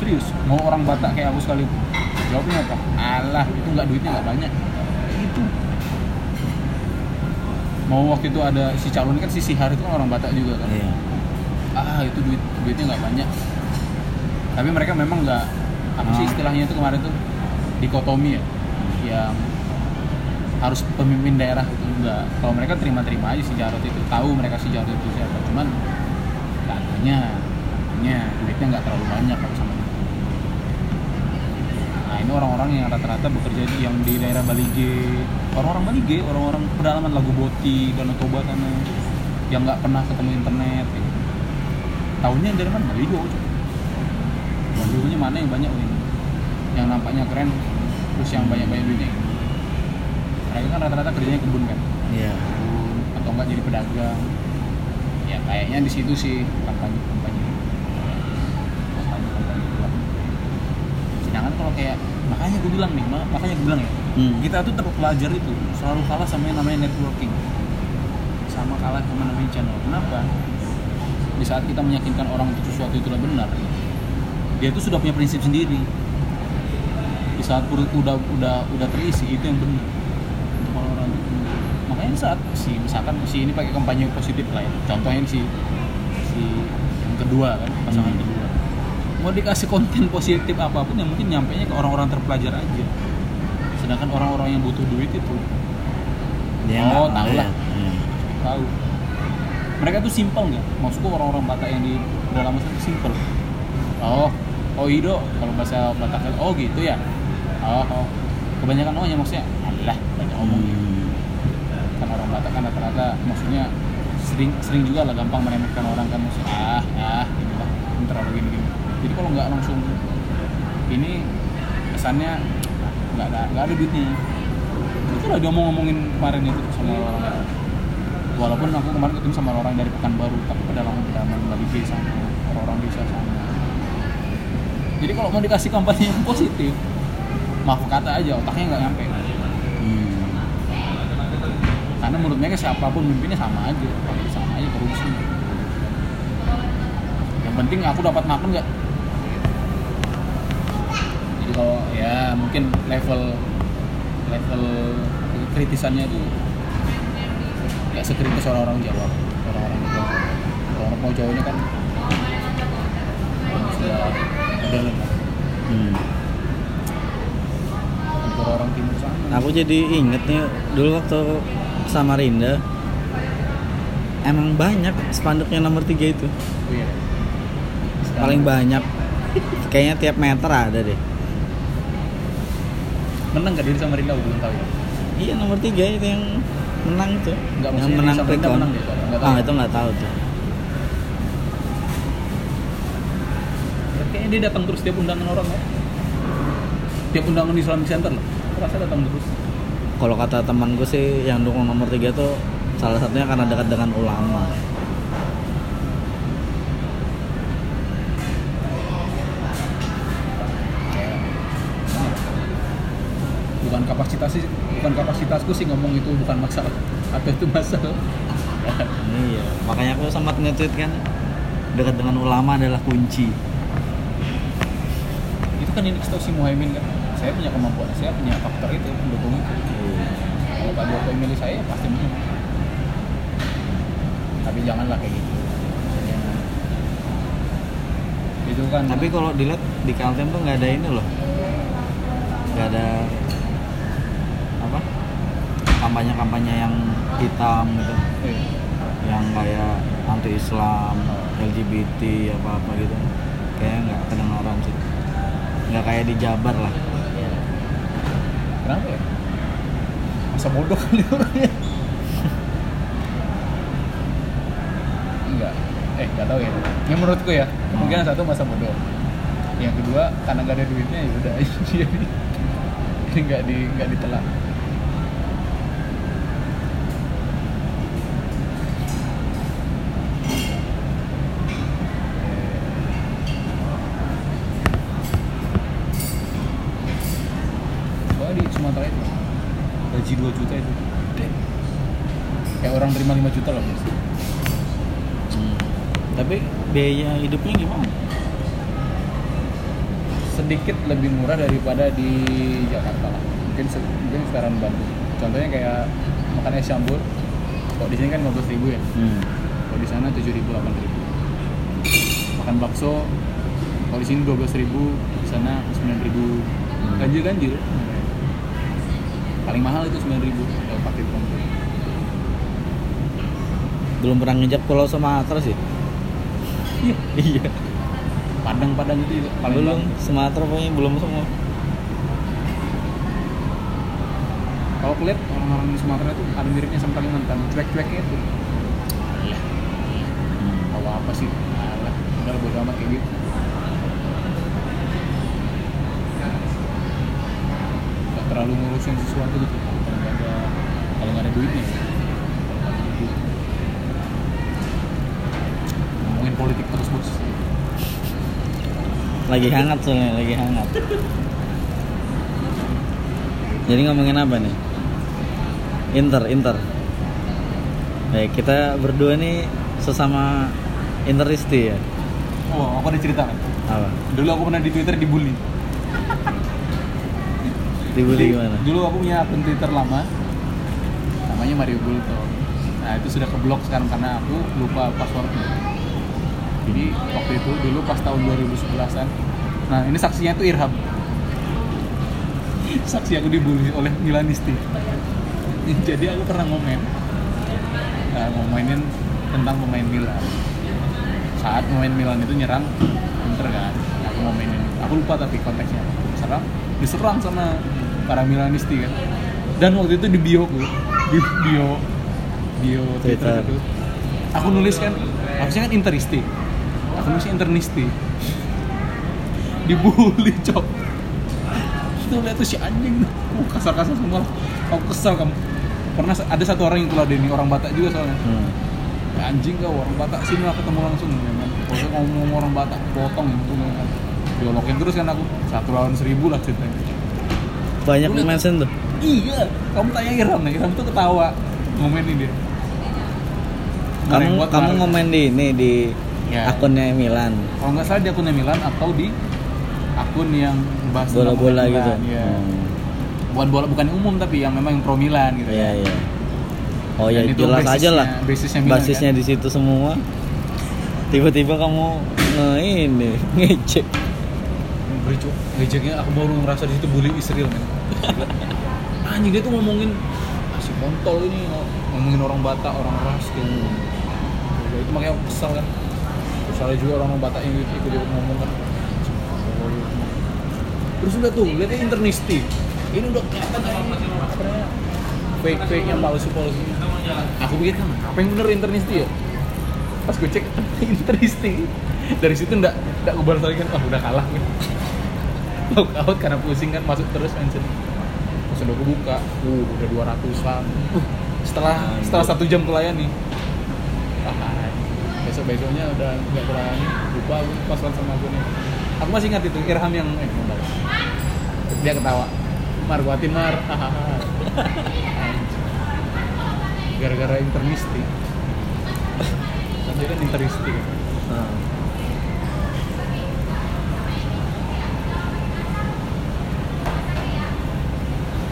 Serius mau orang Batak kayak aku sekali jawabnya apa? Alah itu nggak duitnya nggak banyak. Gitu mau waktu itu ada si calon kan si Sihar itu kan orang Batak juga kan. Iya. Ah itu duit duitnya nggak banyak. Tapi mereka memang nggak apa sih Ah. istilahnya itu kemarin tuh dikotomi ya. Yang harus pemimpin daerah itu enggak kalau mereka terima-terima aja si Jarot itu tahu mereka si Jarot itu siapa. Cuman katanya katanya duitnya nggak terlalu banyak. kalau ini orang-orang yang rata-rata bekerja di yang di daerah Balige orang-orang Balige orang-orang pedalaman Lagu Boti Danau Toba sana yang nggak pernah ketemu internet gitu. tahunya dari mana? Baligo Baligonya mana yang banyak ini? Yang nampaknya keren terus yang banyak-banyak duitnya. Mereka kan rata-rata kerjanya kebun kan? Iya. Kebun atau enggak jadi pedagang. Ya kayaknya di situ sih kampanye kampanye sedangkan kalau kayak makanya gue bilang nih ma- makanya gue bilang ya hmm. kita tuh terpelajar itu selalu kalah sama yang namanya networking. Sama kalah sama namanya channel. Kenapa? Di saat kita meyakinkan orang itu sesuatu itulah benar dia tuh sudah punya prinsip sendiri. Di saat perut udah udah udah terisi itu yang benar. Untuk orang-orang itu. makanya saat si misalkan si ini pakai kampanye positif lah ya. Contohnya si si yang kedua kan pasangan Hmm. kedua mau dikasih konten positif apa pun yang mungkin nyampainya ke orang-orang terpelajar aja sedangkan orang-orang yang butuh duit itu dia Oh, tahu lah. ngeliat. Iya. tahu mereka tuh simpel nggak maksudku orang-orang Batak yang di dalam sana tuh simpel oh oh ido kalau bahasa Batak oh gitu ya oh, oh. kebanyakan oh ya maksudnya alah banyak omong Hmm. kan orang Batak kan rata-rata maksudnya sering sering juga lah gampang meremehkan orang kan maksudnya ah ah gitu lah terlalu gini gini jadi kalau nggak langsung ini kesannya nggak ada nggak ada duitnya. Itu lah dia ngomong-ngomongin kemarin itu sama orang walaupun aku kemarin ketemu sama orang dari Pekanbaru tapi pedalaman pedalaman Bali sana orang-orang desa sana. Jadi kalau mau dikasih kampanye yang positif maaf kata aja otaknya nggak nyampe. Hmm. karena menurut mereka siapa pun mimpinnya sama aja sama aja korupsi. Yang penting aku dapat makan nggak Jadi kalau ya mungkin level level kritisannya itu nggak sekritis orang-orang Jawa orang-orang Jawa. Orang-orang mau Jawa ini kan sudah udah lah. Hmm. untuk orang timur sana. Aku jadi inget nih dulu waktu Samarinda emang banyak spanduknya nomor tiga itu. Oh iya. Paling banyak. Kayaknya tiap meter ada deh menang nggak dulu sama Rinda? Belum tahu ya. Iya nomor tiga itu yang menang tuh Nggak, yang menang count. menang dia, nggak tahu ah ya? itu nggak tahu tuh. Ya, kayaknya dia datang terus tiap undangan orang ya. Tiap undangan di Islamic Center loh. Aku rasa datang terus. Kalau kata temanku sih yang dukung nomor tiga tuh salah satunya karena dekat dengan ulama kapasitas sih bukan kapasitasku sih ngomong itu bukan masalah. Atau itu masalah? Iya makanya aku sempat nge-tweet kan dekat dengan ulama adalah kunci. Itu kan ini si Muhaimin kan? Saya punya kemampuan saya punya faktor itu pendukung itu. Kalau Pak Jokowi milih saya pasti menang. Tapi janganlah kayak gitu. Jangan. itu kan tapi kalau dilihat di Kaltim tuh nggak ada ini loh. Nggak ada kampanye-kampanye yang hitam gitu. Eh, yang kayak anti Islam LGBT apa apa gitu. Kayaknya nggak kedengaran sih. Nggak kayak di Jabar lah. Kenapa ya? Masa bodoh kali orangnya? Enggak eh nggak tahu ya. Ini menurutku ya kemungkinan satu masa bodoh. Yang kedua karena nggak ada duitnya ya udah jadi nggak di nggak ditelan Soalnya di Sumatera itu gaji 2 juta itu gede. kayak orang terima 5 juta loh Bos. Hmm. tapi biaya hidupnya gimana? Sedikit lebih murah daripada di Jakarta lah. Mungkin se- mungkin sekarang Bandung. Contohnya kayak makan es campur. Kalau di sini kan 15 ribu ya. Hmm. kalau di sana 7 ribu 8 ribu. Makan bakso kalau di sini 12 ribu di sana 9 ribu. Hmm. ganjil ganjil. Paling mahal itu 9 ribu kalau pakai komplit. Belum pernah ngejak Pulau Sumatera sih iya. Iya padang-padang itu paling belum. Sumatera pokoknya belum semua. Kalau kulihat orang-orang di Sumatera itu ada miripnya sama Kalimantan. Cuek-cueknya itu. Hmm. tahu apa sih? Alah udah bodo amat kayak gitu. Nggak terlalu ngurusin sesuatu gitu kalau nggak ada kalau nggak ada duitnya ngomongin politik terus bos lagi hangat soalnya lagi hangat. Jadi ngomongin apa nih? Inter Inter. Baik, kita berdua nih sesama Interisti ya? Oh aku ada cerita. Apa? Dulu aku pernah di Twitter dibully. Dibully Jadi, gimana? Dulu aku punya akun Twitter lama. Namanya Mario Gulto. Nah itu sudah keblok sekarang karena aku lupa passwordnya. Jadi waktu itu dulu pas tahun 2011an. Nah ini saksinya tuh Irham. Saksi aku dibully oleh Milanisti. Jadi aku pernah ngomen, nah, ngomenin tentang pemain Milan. Saat pemain Milan itu nyerang Inter kan, aku ngomenin. Aku lupa tapi konteksnya. Serang, diserang sama para Milanisti kan. Dan waktu itu di bio gue, di bio bio Twitter, Twitter. itu, aku nulis kan, harusnya kan Interisti. Aku nulis Internisti. Dibully cok. Itu lihat tuh si anjing. Tuh, Oh, kasar-kasar semua. Aku kesel kamu. Pernah ada satu orang yang teladeni orang Batak juga soalnya. Hmm. Ya, anjing kau orang Batak sini lah ketemu langsung ya kan. Kalau ngomong orang Batak potong gitu kan. Diolokin terus kan aku. Satu lawan seribu lah ceritanya. Banyak mention tuh? iya. Kamu tanya Iram nih Iram tuh ketawa. Ngomenin dia. Mana yang kamu kamu ngomen di ini di Ya. akunnya Milan kalau nggak salah di akunnya Milan atau di akun yang bahas bola-bola gitu iya. Hmm. bukan bola bukan umum tapi yang memang yang pro Milan gitu iya kan. iya oh ya itu jelas aja lah basisnya Milan, basisnya di situ semua tiba-tiba kamu nge ini ngecek ngejeknya aku baru ngerasa di situ bully Israel men. Anjing dia tuh ngomongin "Ah, si kontol ini ngomongin orang Batak, orang ras gitu. Gila, Itu makanya aku kesal kan. Ada juga orang Batak yang ikut ikut ngomong kan. Terus udah tuh, lihatnya internisti. Ini udah kelihatan fake fake nya palsu palsu. Aku pikir kan apa yang bener internisti ya? Pas gue cek internisti dari situ ndak ndak gue lagi kan, wah udah kalah gue lock out karena pusing kan masuk terus mention terus udah gue buka uh udah 200an uh, setelah setelah satu jam kelayani besok besoknya udah nggak kelayani lupa aku password sama aku nih. Aku masih ingat itu Irham yang eh dia ketawa. Mar guatin Mar. Gara-gara internisti kan internisti kan Hmm.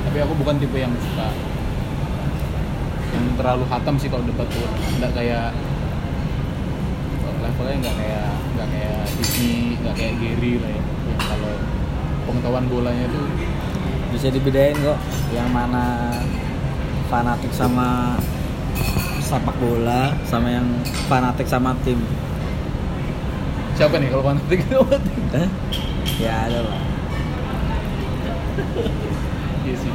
tapi aku bukan tipe yang suka yang terlalu hatam sih kalau debat tuh. Nggak kayak levelnya nggak kayak nggak kayak Diki nggak kayak Gary lah ya. Yang kalau pengetahuan bolanya tuh bisa dibedain kok. yang mana fanatik sama sepak bola sama yang fanatik sama tim. Siapa nih kalau fanatik? Itu apa tim? eh? ya ada lah. Iya sih.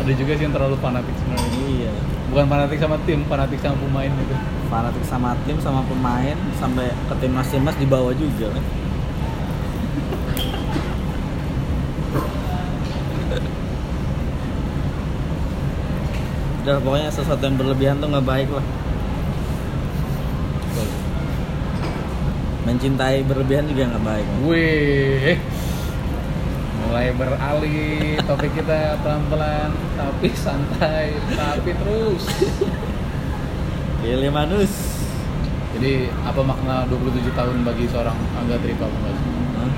Ada juga sih yang terlalu fanatik sebenarnya. Iya. Bukan fanatik sama tim fanatik sama pemain gitu fanatik sama tim sama pemain sampai ke timnas timnas di bawah juga. Kan udah pokoknya sesuatu yang berlebihan tuh nggak baik lah. Mencintai berlebihan juga nggak baik. Wih, mulai beralih topik kita pelan-pelan, tapi santai, tapi terus. Pilih manus. Jadi apa makna 27 tahun bagi seorang Angga Tripa Bung Hah?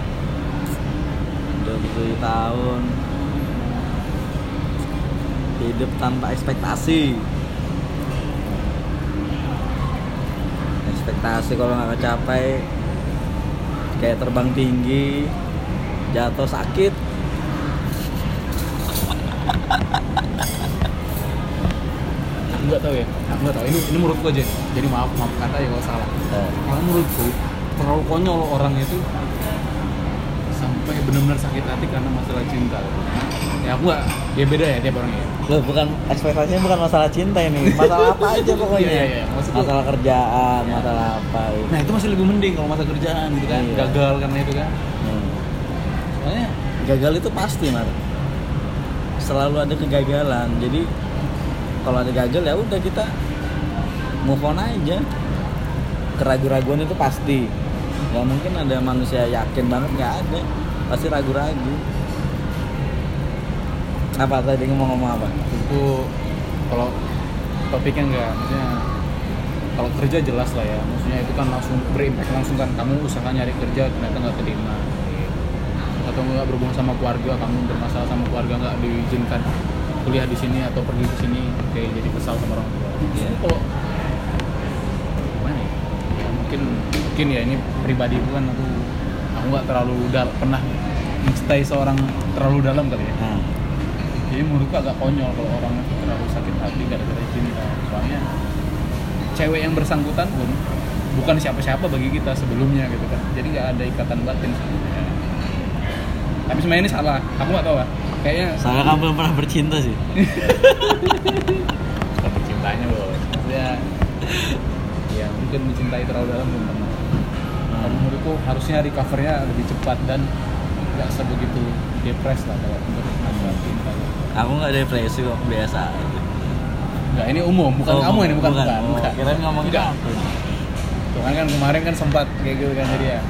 27 tahun. Hidup tanpa ekspektasi. Ekspektasi kalau nggak kecapai kayak terbang tinggi jatuh sakit. Nggak tahu ya, nggak tahu. Ini ini menurutku aja. Jadi maaf maaf kata ya kalau salah. Eh, Kalau menurutku terlalu konyol orang itu sampai benar-benar sakit hati karena masalah cinta. Ya aku ya beda ya tiap orang ya. loh bukan ekspektasinya bukan masalah cinta ini masalah apa aja pokoknya Iya, iya, iya. Masalah kerjaan Iya. masalah apa gitu. Nah itu masih lebih mending kalau masa kerjaan gitu kan, Iya. gagal karena itu kan. Hmm. Soalnya gagal itu pasti mar selalu ada kegagalan jadi kalau ada gagal ya udah kita move on aja. Keraguan-raguan itu pasti. Nggak mungkin ada manusia yakin banget nggak ada pasti ragu-ragu. Apa tadi ngomong ngomong apa? Itu kalau topiknya enggak maksudnya kalau kerja jelas lah ya. Maksudnya itu kan langsung berimpact langsung kan kamu usaha nyari kerja ternyata nggak terima. Atau nggak berhubungan sama keluarga kamu bermasalah sama keluarga nggak diizinkan kuliah di sini atau pergi ke sini kayak jadi kesal sama orang tua. Ini kalau ya? ya mungkin mungkin ya ini pribadi itu kan aku aku nggak terlalu dal- pernah mencintai seorang terlalu dalam kali ya. Nah, jadi menurutku agak konyol kalau orang itu terlalu sakit hati gara-gara cinta soalnya cewek yang bersangkutan pun bukan siapa-siapa bagi kita sebelumnya gitu kan. Jadi nggak ada ikatan batin sebenarnya tapi sebenarnya ini salah. Aku nggak tahu lah kayaknya saya kan belum pernah bercinta sih? Tapi cintanya bos. Maksudnya ya mungkin mencintai terlalu dalam belum pernah Kalau menurutku harusnya recovernya lebih cepat dan nggak sebegitu depres lah kalau menurut masalah cinta aku nggak depresi kok biasa aja. Enggak, ini umum, bukan Oh, kamu ini, bukan, bukan. Oh, bukan. kirain ngomongin Enggak. aku Cuman kan kemarin kan sempat kayak gitu kan jadi ya.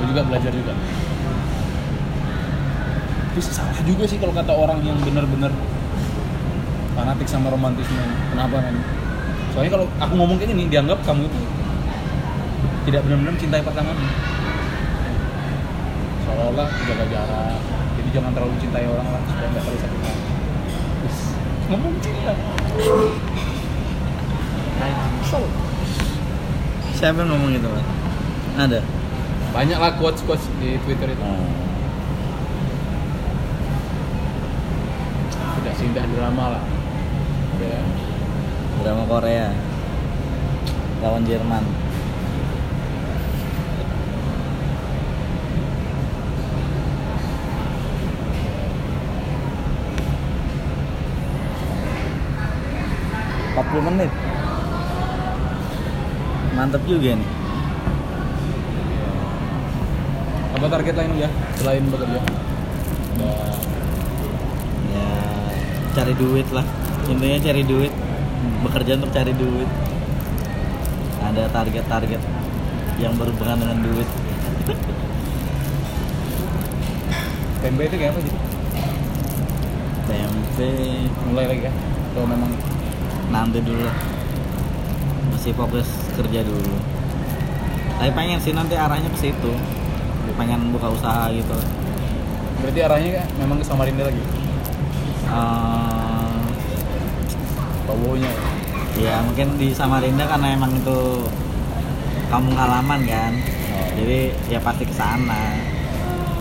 Gue juga belajar juga. Tapi salah juga sih kalau kata orang yang benar-benar fanatik sama romantisme. Kenapa men? Soalnya kalau aku ngomong kayak gini dianggap kamu itu tidak benar-benar mencintai pasangan. seolah-olah jaga jarak. Jadi jangan terlalu cintai orang lah supaya nggak terlalu sakit hati. Ngomong cinta Kesel. siapa yang ngomong gitu mas ada? Banyak lah quotes quotes di twitter itu. Tidak sindah drama lah. Ya drama Korea. Lawan Jerman. Empat puluh menit. Mantap juga nih apa target lain ya selain bekerja? Ya cari duit lah. Intinya cari duit Bekerja untuk cari duit. Ada target-target Yang berhubungan dengan duit. Tempe itu kayak apa gitu Tempe. Mulai lagi ya atau memang nanti dulu lah. masih fokus kerja dulu. Tapi pengen sih nanti arahnya ke situ. Pengen buka usaha gitu. Berarti arahnya kan memang ke Samarinda lagi? Eh, baunya ya mungkin di Samarinda karena emang itu kampung halaman kan. Jadi ya pasti ke sana.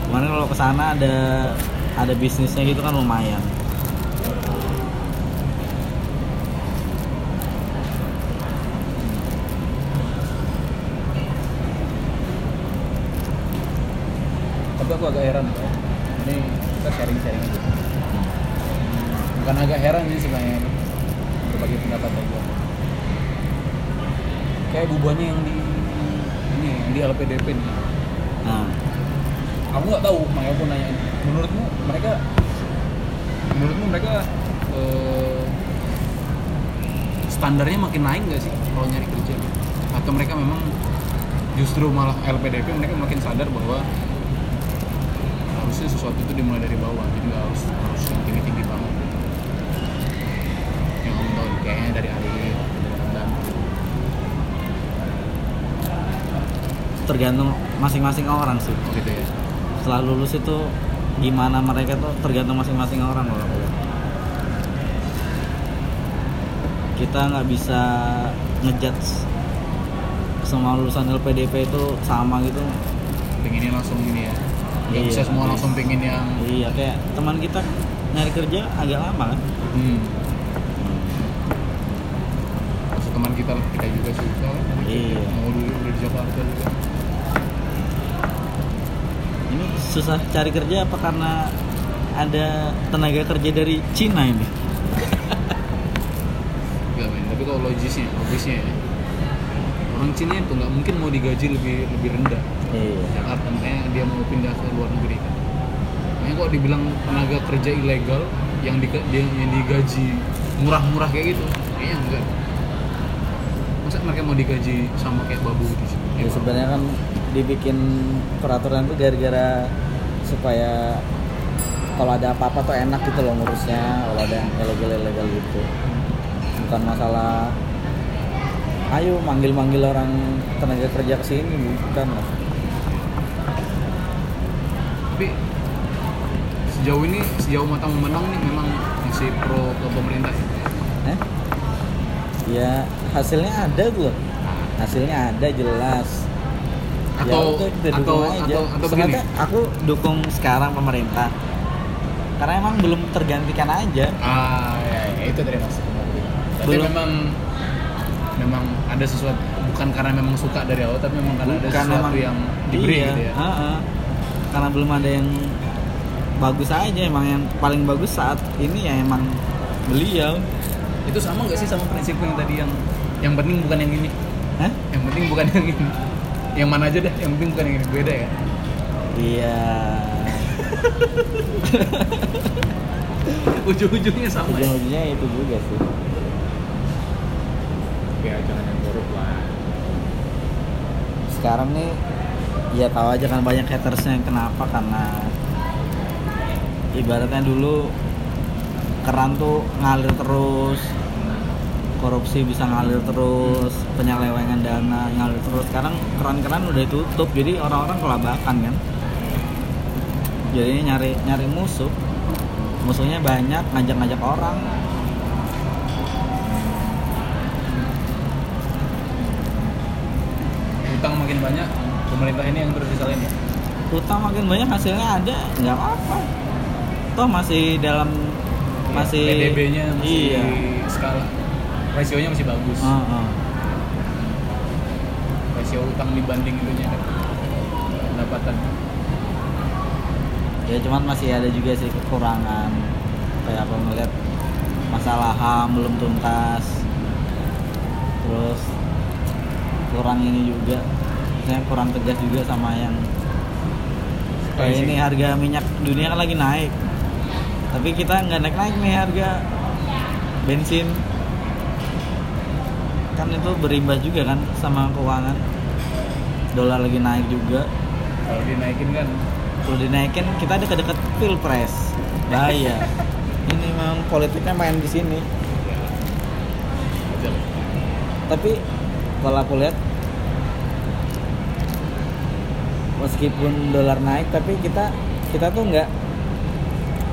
Kemarin kalau ke sana ada ada bisnisnya gitu kan lumayan. Tapi aku agak heran ini kita sharing sharing aja bukan agak heran sih sebenarnya berbagi pendapat aja kayak bubuannya yang di ini yang di LPDP nih. Nah aku nggak tahu makanya aku nanya. Menurutmu mereka menurutmu mereka eh, standarnya makin naik nggak sih kalau nyari kerja? Atau mereka memang justru malah LPDP mereka makin sadar bahwa harusnya sesuatu itu dimulai dari bawah. Jadi nggak harus harus yang tinggi tinggi banget yang kamu tahu kayaknya dari Arif dan tergantung masing-masing orang sih. Gitu ya. Setelah lulus itu gimana mereka tuh tergantung masing-masing orang loh. Kita nggak bisa ngejudge semua lulusan LPDP itu sama gitu. Pengennya langsung ini ya. Nggak Iya, bisa semua iya. langsung pengen yang iya kayak teman kita nyari kerja agak lama kan. Hmm. Maksud teman kita kita juga sih. Soalnya Iya. mau dulu udah di Jakarta juga. Ini susah cari kerja apa karena ada tenaga kerja dari Cina ini? Enggak men, tapi kalau logisnya, logisnya ya. Orang Cina itu nggak mungkin mau digaji lebih lebih rendah. Iya. Jakarta makanya dia mau pindah ke luar negeri kan. Makanya kok dibilang tenaga kerja ilegal yang di, yang digaji murah-murah kayak gitu? Kayaknya enggak mereka mau digaji sama kayak babu di sini Ya, sebenarnya kan dibikin peraturan itu gara-gara supaya kalau ada apa-apa tuh enak gitu loh ngurusnya kalau ada yang ilegal-ilegal gitu. Bukan masalah ayo manggil-manggil orang tenaga kerja ke sini bukan. Lah tapi sejauh ini sejauh mata memandang nih memang masih pro ke pemerintah ya? eh ya hasilnya ada loh hasilnya ada jelas. Ya atau udah, kita atau aja. atau atau begini? Sebenarnya aku dukung sekarang pemerintah. Karena emang belum tergantikan aja. Ah ya, ya, itu dari mas. Tapi Belum. memang memang ada sesuatu bukan karena memang suka dari awal tapi memang karena ada Bukan sesuatu emang- yang diberi iya, gitu ya. heeh. karena belum ada yang bagus aja emang yang paling bagus saat ini ya emang beliau itu sama nggak sih sama prinsip yang tadi yang yang penting bukan yang ini? Hah? yang penting bukan yang ini. Yang mana aja dah yang penting bukan yang ini. Beda ya? Iya. Ujung-ujungnya sama ya? Ujung-ujungnya itu juga sih. Ya jangan yang buruk lah. Sekarang nih ya tahu aja kan banyak hatersnya kenapa karena ibaratnya dulu keran tuh ngalir terus. Korupsi bisa ngalir terus. Penyelewengan dana ngalir terus. Sekarang keran-keran udah tutup jadi orang-orang kelabakan kan? Jadi nyari nyari musuh. Musuhnya banyak ngajak-ngajak orang. Utang makin banyak pemerintah ini yang terus disalahin ya? Utang makin banyak hasilnya ada. Nggak apa-apa. Toh masih dalam masih PDB-nya masih iya. skala. Rasionya masih bagus. Ah, ah. rasio utang dibanding itunya kan pendapatan. Ya cuman masih ada juga sih kekurangan. Kayak apa ngeliat masalah ham belum tuntas. Terus kurang ini juga. Saya kurang tegas juga sama yang kayak Pricing. ini harga minyak dunia kan lagi naik tapi kita nggak naik naik nih harga bensin. Kan itu berimbas juga kan sama keuangan. Dolar lagi naik juga. Kalau dinaikin kan? Kalau dinaikin kita deket-deket pilpres bahaya. Ini memang politiknya main di sini. Tapi kalau aku lihat meskipun dolar naik tapi kita kita tuh nggak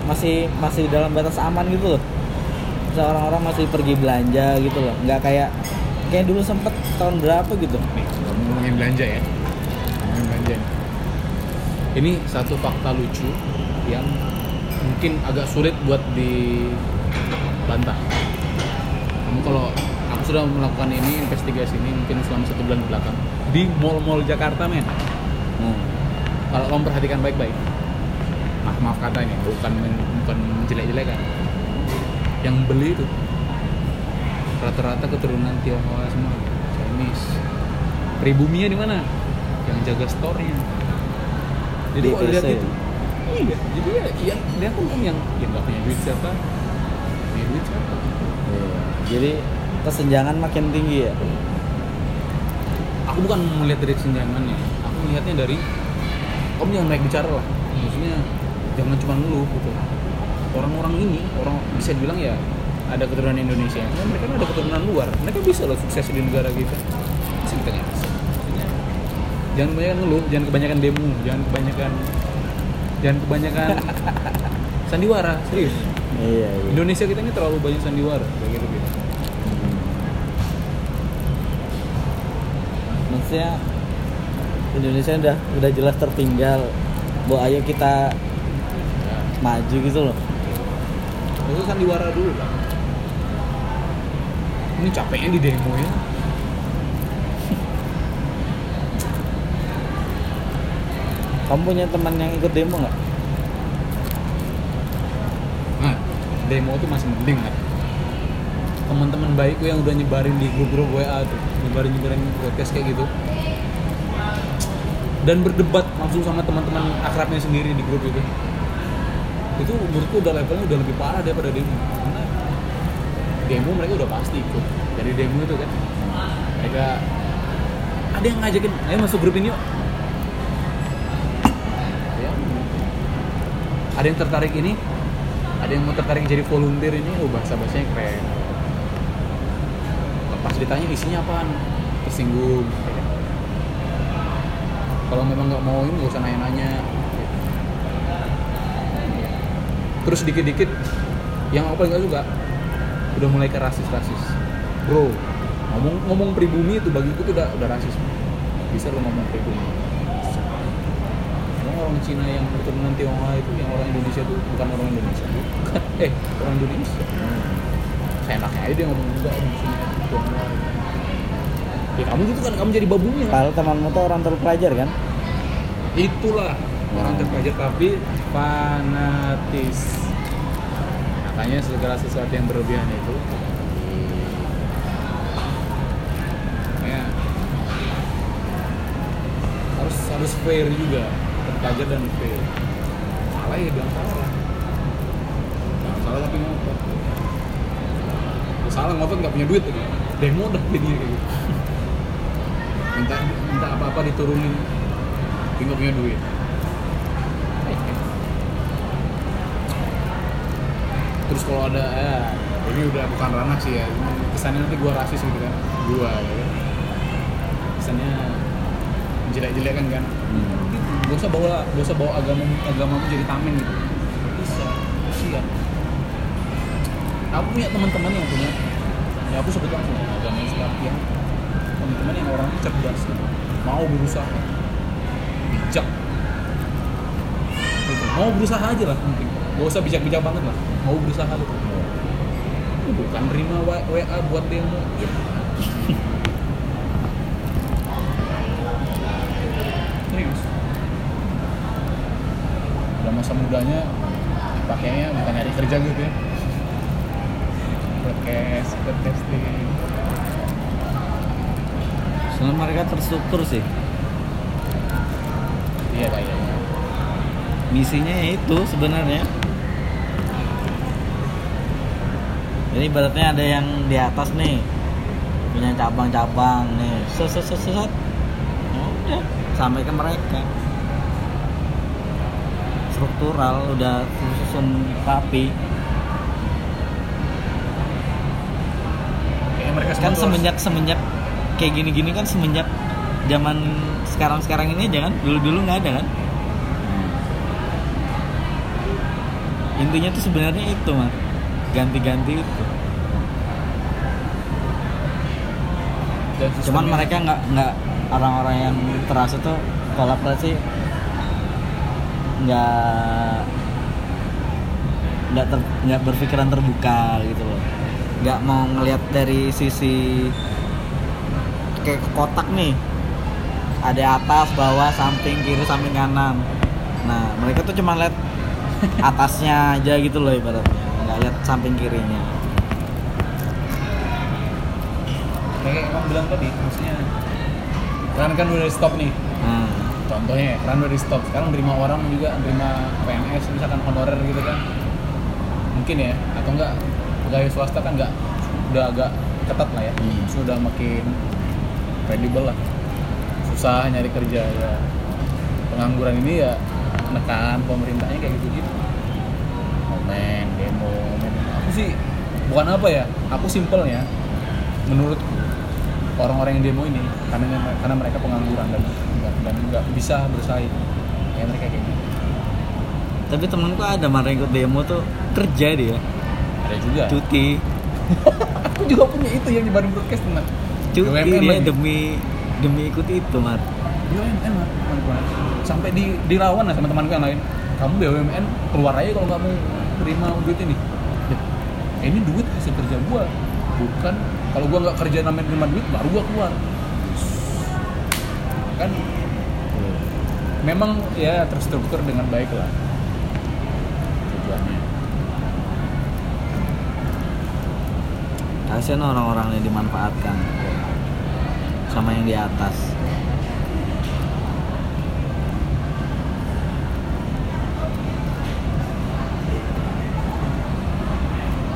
masih masih dalam batas aman gitu loh. Bisa orang-orang masih pergi belanja gitu loh. Nggak kayak kayak dulu sempet tahun berapa gitu. Nih ngomongin belanja ya. Ngomongin belanja nih. ini satu fakta lucu yang mungkin agak sulit buat dibantah. Kamu kalau aku sudah melakukan ini investigasi ini mungkin selama satu bulan belakang di mall-mall Jakarta men. Hmm. kalau kamu perhatikan baik-baik maaf maaf kata ini bukan men- bukan menjelek-jelekan yang beli itu. Rata-rata keturunan Tionghoa semua. Chinese. Pribuminya di mana? Yang jaga store-nya. Jadi kalau lihat itu iya. Jadi ya yang dia kan yang yang nggak punya duit siapa? Punya duit siapa? Iya. jadi kesenjangan makin tinggi ya? Aku bukan melihat dari kesenjangannya. Aku melihatnya dari kamu jangan baik bicara lah. Maksudnya jangan cuma ngeluh gitu. Orang-orang ini orang bisa dibilang ya ada keturunan Indonesia. Ya, mereka kan ada keturunan luar. Mereka bisa loh sukses di negara kita Masa kita nggak bisa Maksudnya, jangan kebanyakan ngeluh jangan kebanyakan demo jangan kebanyakan jangan kebanyakan sandiwara serius. Iya, iya. Indonesia kita ini terlalu banyak sandiwara kayak gitu gitu. Maksudnya Indonesia udah udah jelas tertinggal. Bu ayo kita. Maju gitu loh. Itu sandiwara dulu lah ini capeknya di demo ya. Kamu punya teman yang ikut demo nggak? Nah demo tuh masih mending kan teman-teman baikku yang udah nyebarin di grup-grup WA tuh nyebarin nyebarin podcast kayak gitu. Dan berdebat langsung sama teman-teman akrabnya sendiri di grup itu itu menurutku udah levelnya udah lebih parah daripada demo. Karena demo mereka udah pasti ikut. Dari demo itu kan mereka ada yang ngajakin ayo masuk grup ini yuk. Ya. ada yang tertarik ini ada yang mau tertarik jadi volunteer ini oh bahasa bahasanya keren. Pas ditanya isinya apaan tersinggung. Kalau memang nggak mau ini nggak usah nanya-nanya terus dikit-dikit yang aku paling nggak suka udah mulai ke rasis-rasis. Bro ngomong ngomong pribumi itu bagiku tuh udah udah rasis. Bisa lo ngomong pribumi. Emang orang Cina yang keturunan Tionghoa itu yang orang Indonesia tuh bukan orang Indonesia bukan. Eh orang Indonesia. Seenaknya aja dia ngomong juga di sini Tionghoa. Ya kamu gitu kan kamu jadi babunya. Padahal temanmu tuh orang terpelajar kan? Itulah orang terpelajar tapi fanatis. Makanya segala sesuatu yang berlebihan itu. Makanya harus harus fair juga. Terpelajar dan fair. Salah ya bilang salah Jangan salah tapi ngotot. Ya, salah ngotot nggak punya duit tuh demo udah jadinya kayak gitu. Minta minta apa apa diturunin. Tapi nggak punya duit terus kalau ada ya ini udah bukan ranah sih ya. Kesannya nanti gua rasis gitu kan. Gua ya. Kesannya jelek-jelek kan kan. Hmm. gak usah bawa gak usah bawa agama agamamu jadi tameng gitu. Bisa kasihan aku punya teman-teman yang punya ya aku sebut langsung agama Islam yang teman-teman yang orangnya cerdas gitu. Mau berusaha. Bijak. Gitu. mau berusaha aja lah mungkin gak usah bijak-bijak banget lah. Mau berusaha gitu. Ini bukan terima WA buat demo. Gitu. serius. Udah masa mudanya pakainya bukan nyari kerja gitu ya. Podcast podcasting. Soalnya mereka terstruktur sih. Iya kayaknya misinya ya itu sebenarnya jadi ibaratnya ada yang di atas nih punya cabang-cabang nih. Set set set set. Ya udah sampai ke mereka. Struktural udah susun rapi. Kayak mereka kan tuh semenjak semenjak kayak gini-gini kan semenjak zaman sekarang-sekarang ini aja kan dulu-dulu nggak ada kan? Intinya tuh sebenarnya itu mah ganti-ganti itu. Dan cuman mereka nggak nggak orang-orang yang terasa tuh kolaborasi nggak nggak ter, nggak berpikiran terbuka gitu loh. Nggak mau ngelihat dari sisi kayak kotak nih. Ada atas bawah samping kiri samping kanan. Nah mereka tuh cuma lihat atasnya aja gitu loh ibaratnya lihat samping kirinya. Kayak emang bilang tadi maksudnya kan kan udah stop nih. Nah, contohnya kan udah stop sekarang terima orang juga terima PNS misalkan honorer gitu kan. Mungkin ya atau enggak pegawai swasta kan enggak udah agak ketat lah ya. Hmm. sudah makin kredibel lah. Susah nyari kerja ya. Pengangguran ini ya menekan pemerintahnya kayak gitu gitu momen demo. Aku sih bukan apa ya aku simpelnya menurutku orang-orang yang demo ini karena karena mereka pengangguran dan dan nggak bisa bersaing kayak mereka kayak gitu. Tapi temenku ada marah ikut demo tuh kerja dia. Ada juga. Cuti. Aku juga punya itu yang di Bandung Broadcast teman cuti dia lagi. demi demi ikut itu mar. BUMN Mat. sampai di dilawan lah sama temanku yang lain. Kamu BUMN keluar aja kalau nggak mau terima duit ini. Ya, ini duit hasil kerja gua bukan. Kalau gua nggak kerja namanya terima duit baru gua keluar. Kan? Memang ya terstruktur dengan baik lah. Tujuannya. Kasian orang-orang yang dimanfaatkan. Sama yang di atas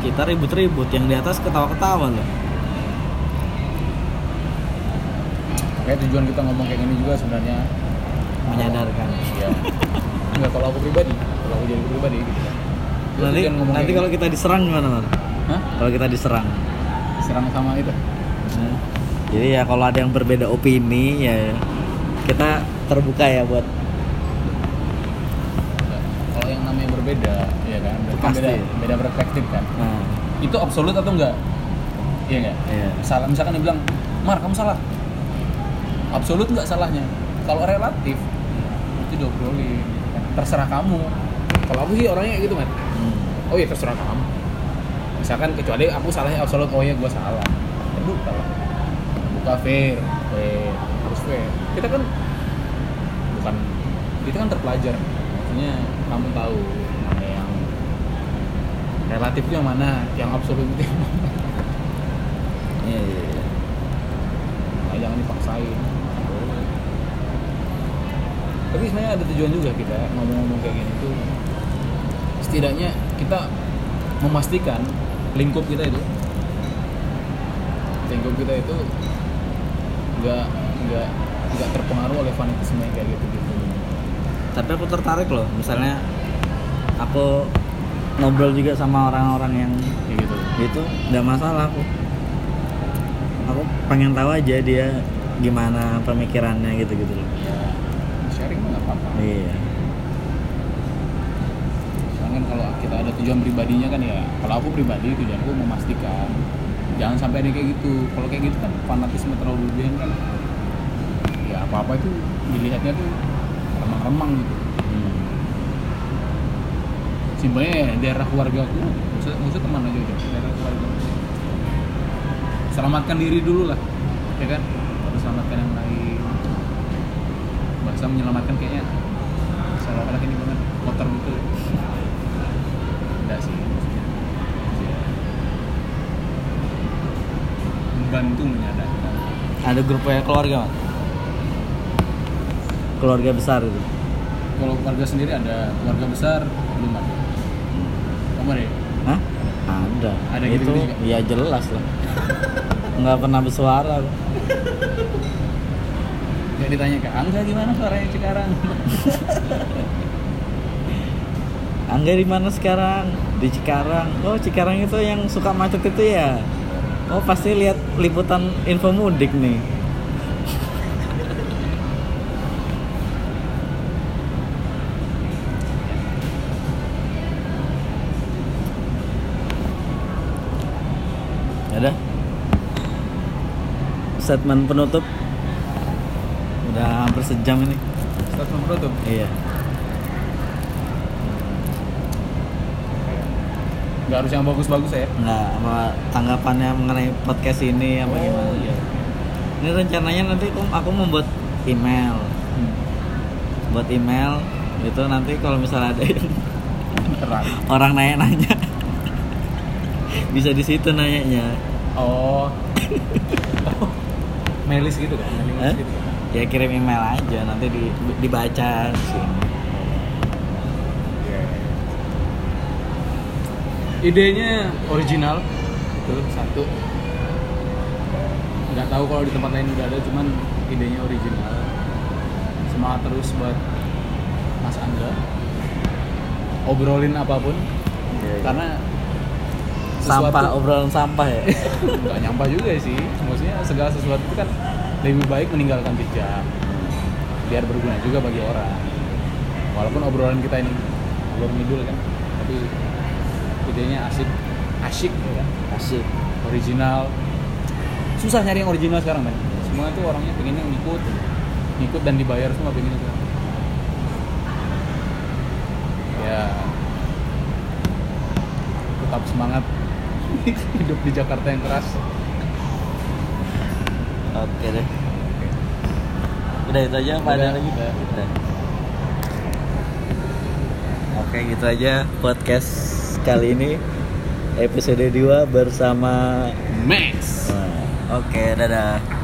kita ribut-ribut yang di atas ketawa-ketawa loh kayak tujuan kita ngomong kayak gini juga sebenarnya menyadarkan Iya. Enggak kalau aku pribadi, kalau aku jadi pribadi gitu kan. Nanti nanti kalau kita diserang gimana gini. Hah? kalau kita diserang serang sama itu. Nah, jadi ya kalau ada yang berbeda opini ya kita terbuka ya buat. Kalau yang namanya berbeda, ya kan, kan Pasti. beda beda perspektif kan. nah Itu absolut atau enggak? Iya enggak? iya Salah misalkan dia bilang, "Mar, kamu salah." Absolut enggak salahnya. Kalau relatif itu diobrolin gitu kan. Terserah kamu. Kalau aku sih orangnya gitu, Mat. Hmm. oh ya terserah kamu misalkan kecuali aku salahnya absolut oh ya gue salah terbuka lah buka fair fair harus fair kita kan bukan kita kan terpelajar maksudnya kamu tahu relatif itu yang mana? Yang absolut itu yang mana iya iya, iya. nah, jangan dipaksain. Tapi sebenarnya ada tujuan juga kita ngomong-ngomong kayak gini tuh. Setidaknya kita memastikan lingkup kita itu lingkup kita itu nggak nggak nggak terpengaruh oleh fanatisme kayak gitu gitu tapi aku tertarik loh misalnya aku ngobrol juga sama orang-orang yang kayak gitu. itu nggak masalah aku. Aku pengen tahu aja dia gimana pemikirannya gitu gitu loh. Ya sharing mah nggak apa-apa. Iya. Soalnya kan kalau kita ada tujuan pribadinya kan ya kalau aku pribadi tujuanku memastikan jangan sampai ada kayak gitu. Kalau kayak gitu kan fanatisme terlalu berlebihan kan. Ya apa apa itu dilihatnya tuh remang-remang gitu simpelnya ya daerah keluarga aku maksud, maksud ke mana aja daerah keluarga selamatkan diri dulu lah ya kan? Harus selamatkan yang lain. Bahasa menyelamatkan kayaknya. Seolah-olah ini banget kotor gitu. Enggak sih ya, membantu menyadarkan. Ada grupnya keluarga Mat? keluarga besar itu? Kalau keluarga sendiri ada keluarga besar belum ada ya? Hah? ada Ada itu gitu-gitu juga? ya jelas lah nggak pernah bersuara. Gak ditanya ke Angga gimana suaranya sekarang Angga di mana sekarang di Cikarang oh Cikarang itu yang suka macet itu ya oh pasti lihat liputan info mudik nih ada? Statement penutup? Udah hampir sejam ini. Statement penutup? Iya. Nggak harus yang bagus-bagus ya? Nggak apa tanggapannya mengenai podcast ini apa gimana? iya. ini rencananya nanti aku, aku membuat email. Hmm. buat email itu nanti kalau misalnya ada yang orang nanya-nanya bisa di situ nanyanya. Oh. Oh mailis gitu kan? Hah? list gitu. Kan? ya kirim email aja nanti di, dibaca di sini. Idenya original. Itu satu. Nggak tahu kalau di tempat lain udah ada cuman idenya original. Semangat terus buat Mas Angga. Obrolin apa pun. Karena sampah obrolan sampah ya? Nggak nyampah juga sih. Maksudnya segala sesuatu itu kan lebih baik meninggalkan jejak. Biar berguna juga bagi orang. Walaupun obrolan kita ini belum ngidul kan tapi idenya asik. Asyik ya kan? Asik. Original. Susah nyari yang original sekarang kan semua tuh orangnya pengennya ngikut. Ngikut dan dibayar semua pengennya sekarang ya. Tetap semangat hidup di Jakarta yang keras. Oke deh. Udah itu aja apa ada lagi? udah. Udah. oke gitu aja podcast kali ini. Episode 2 bersama Max. Nah, oke dadah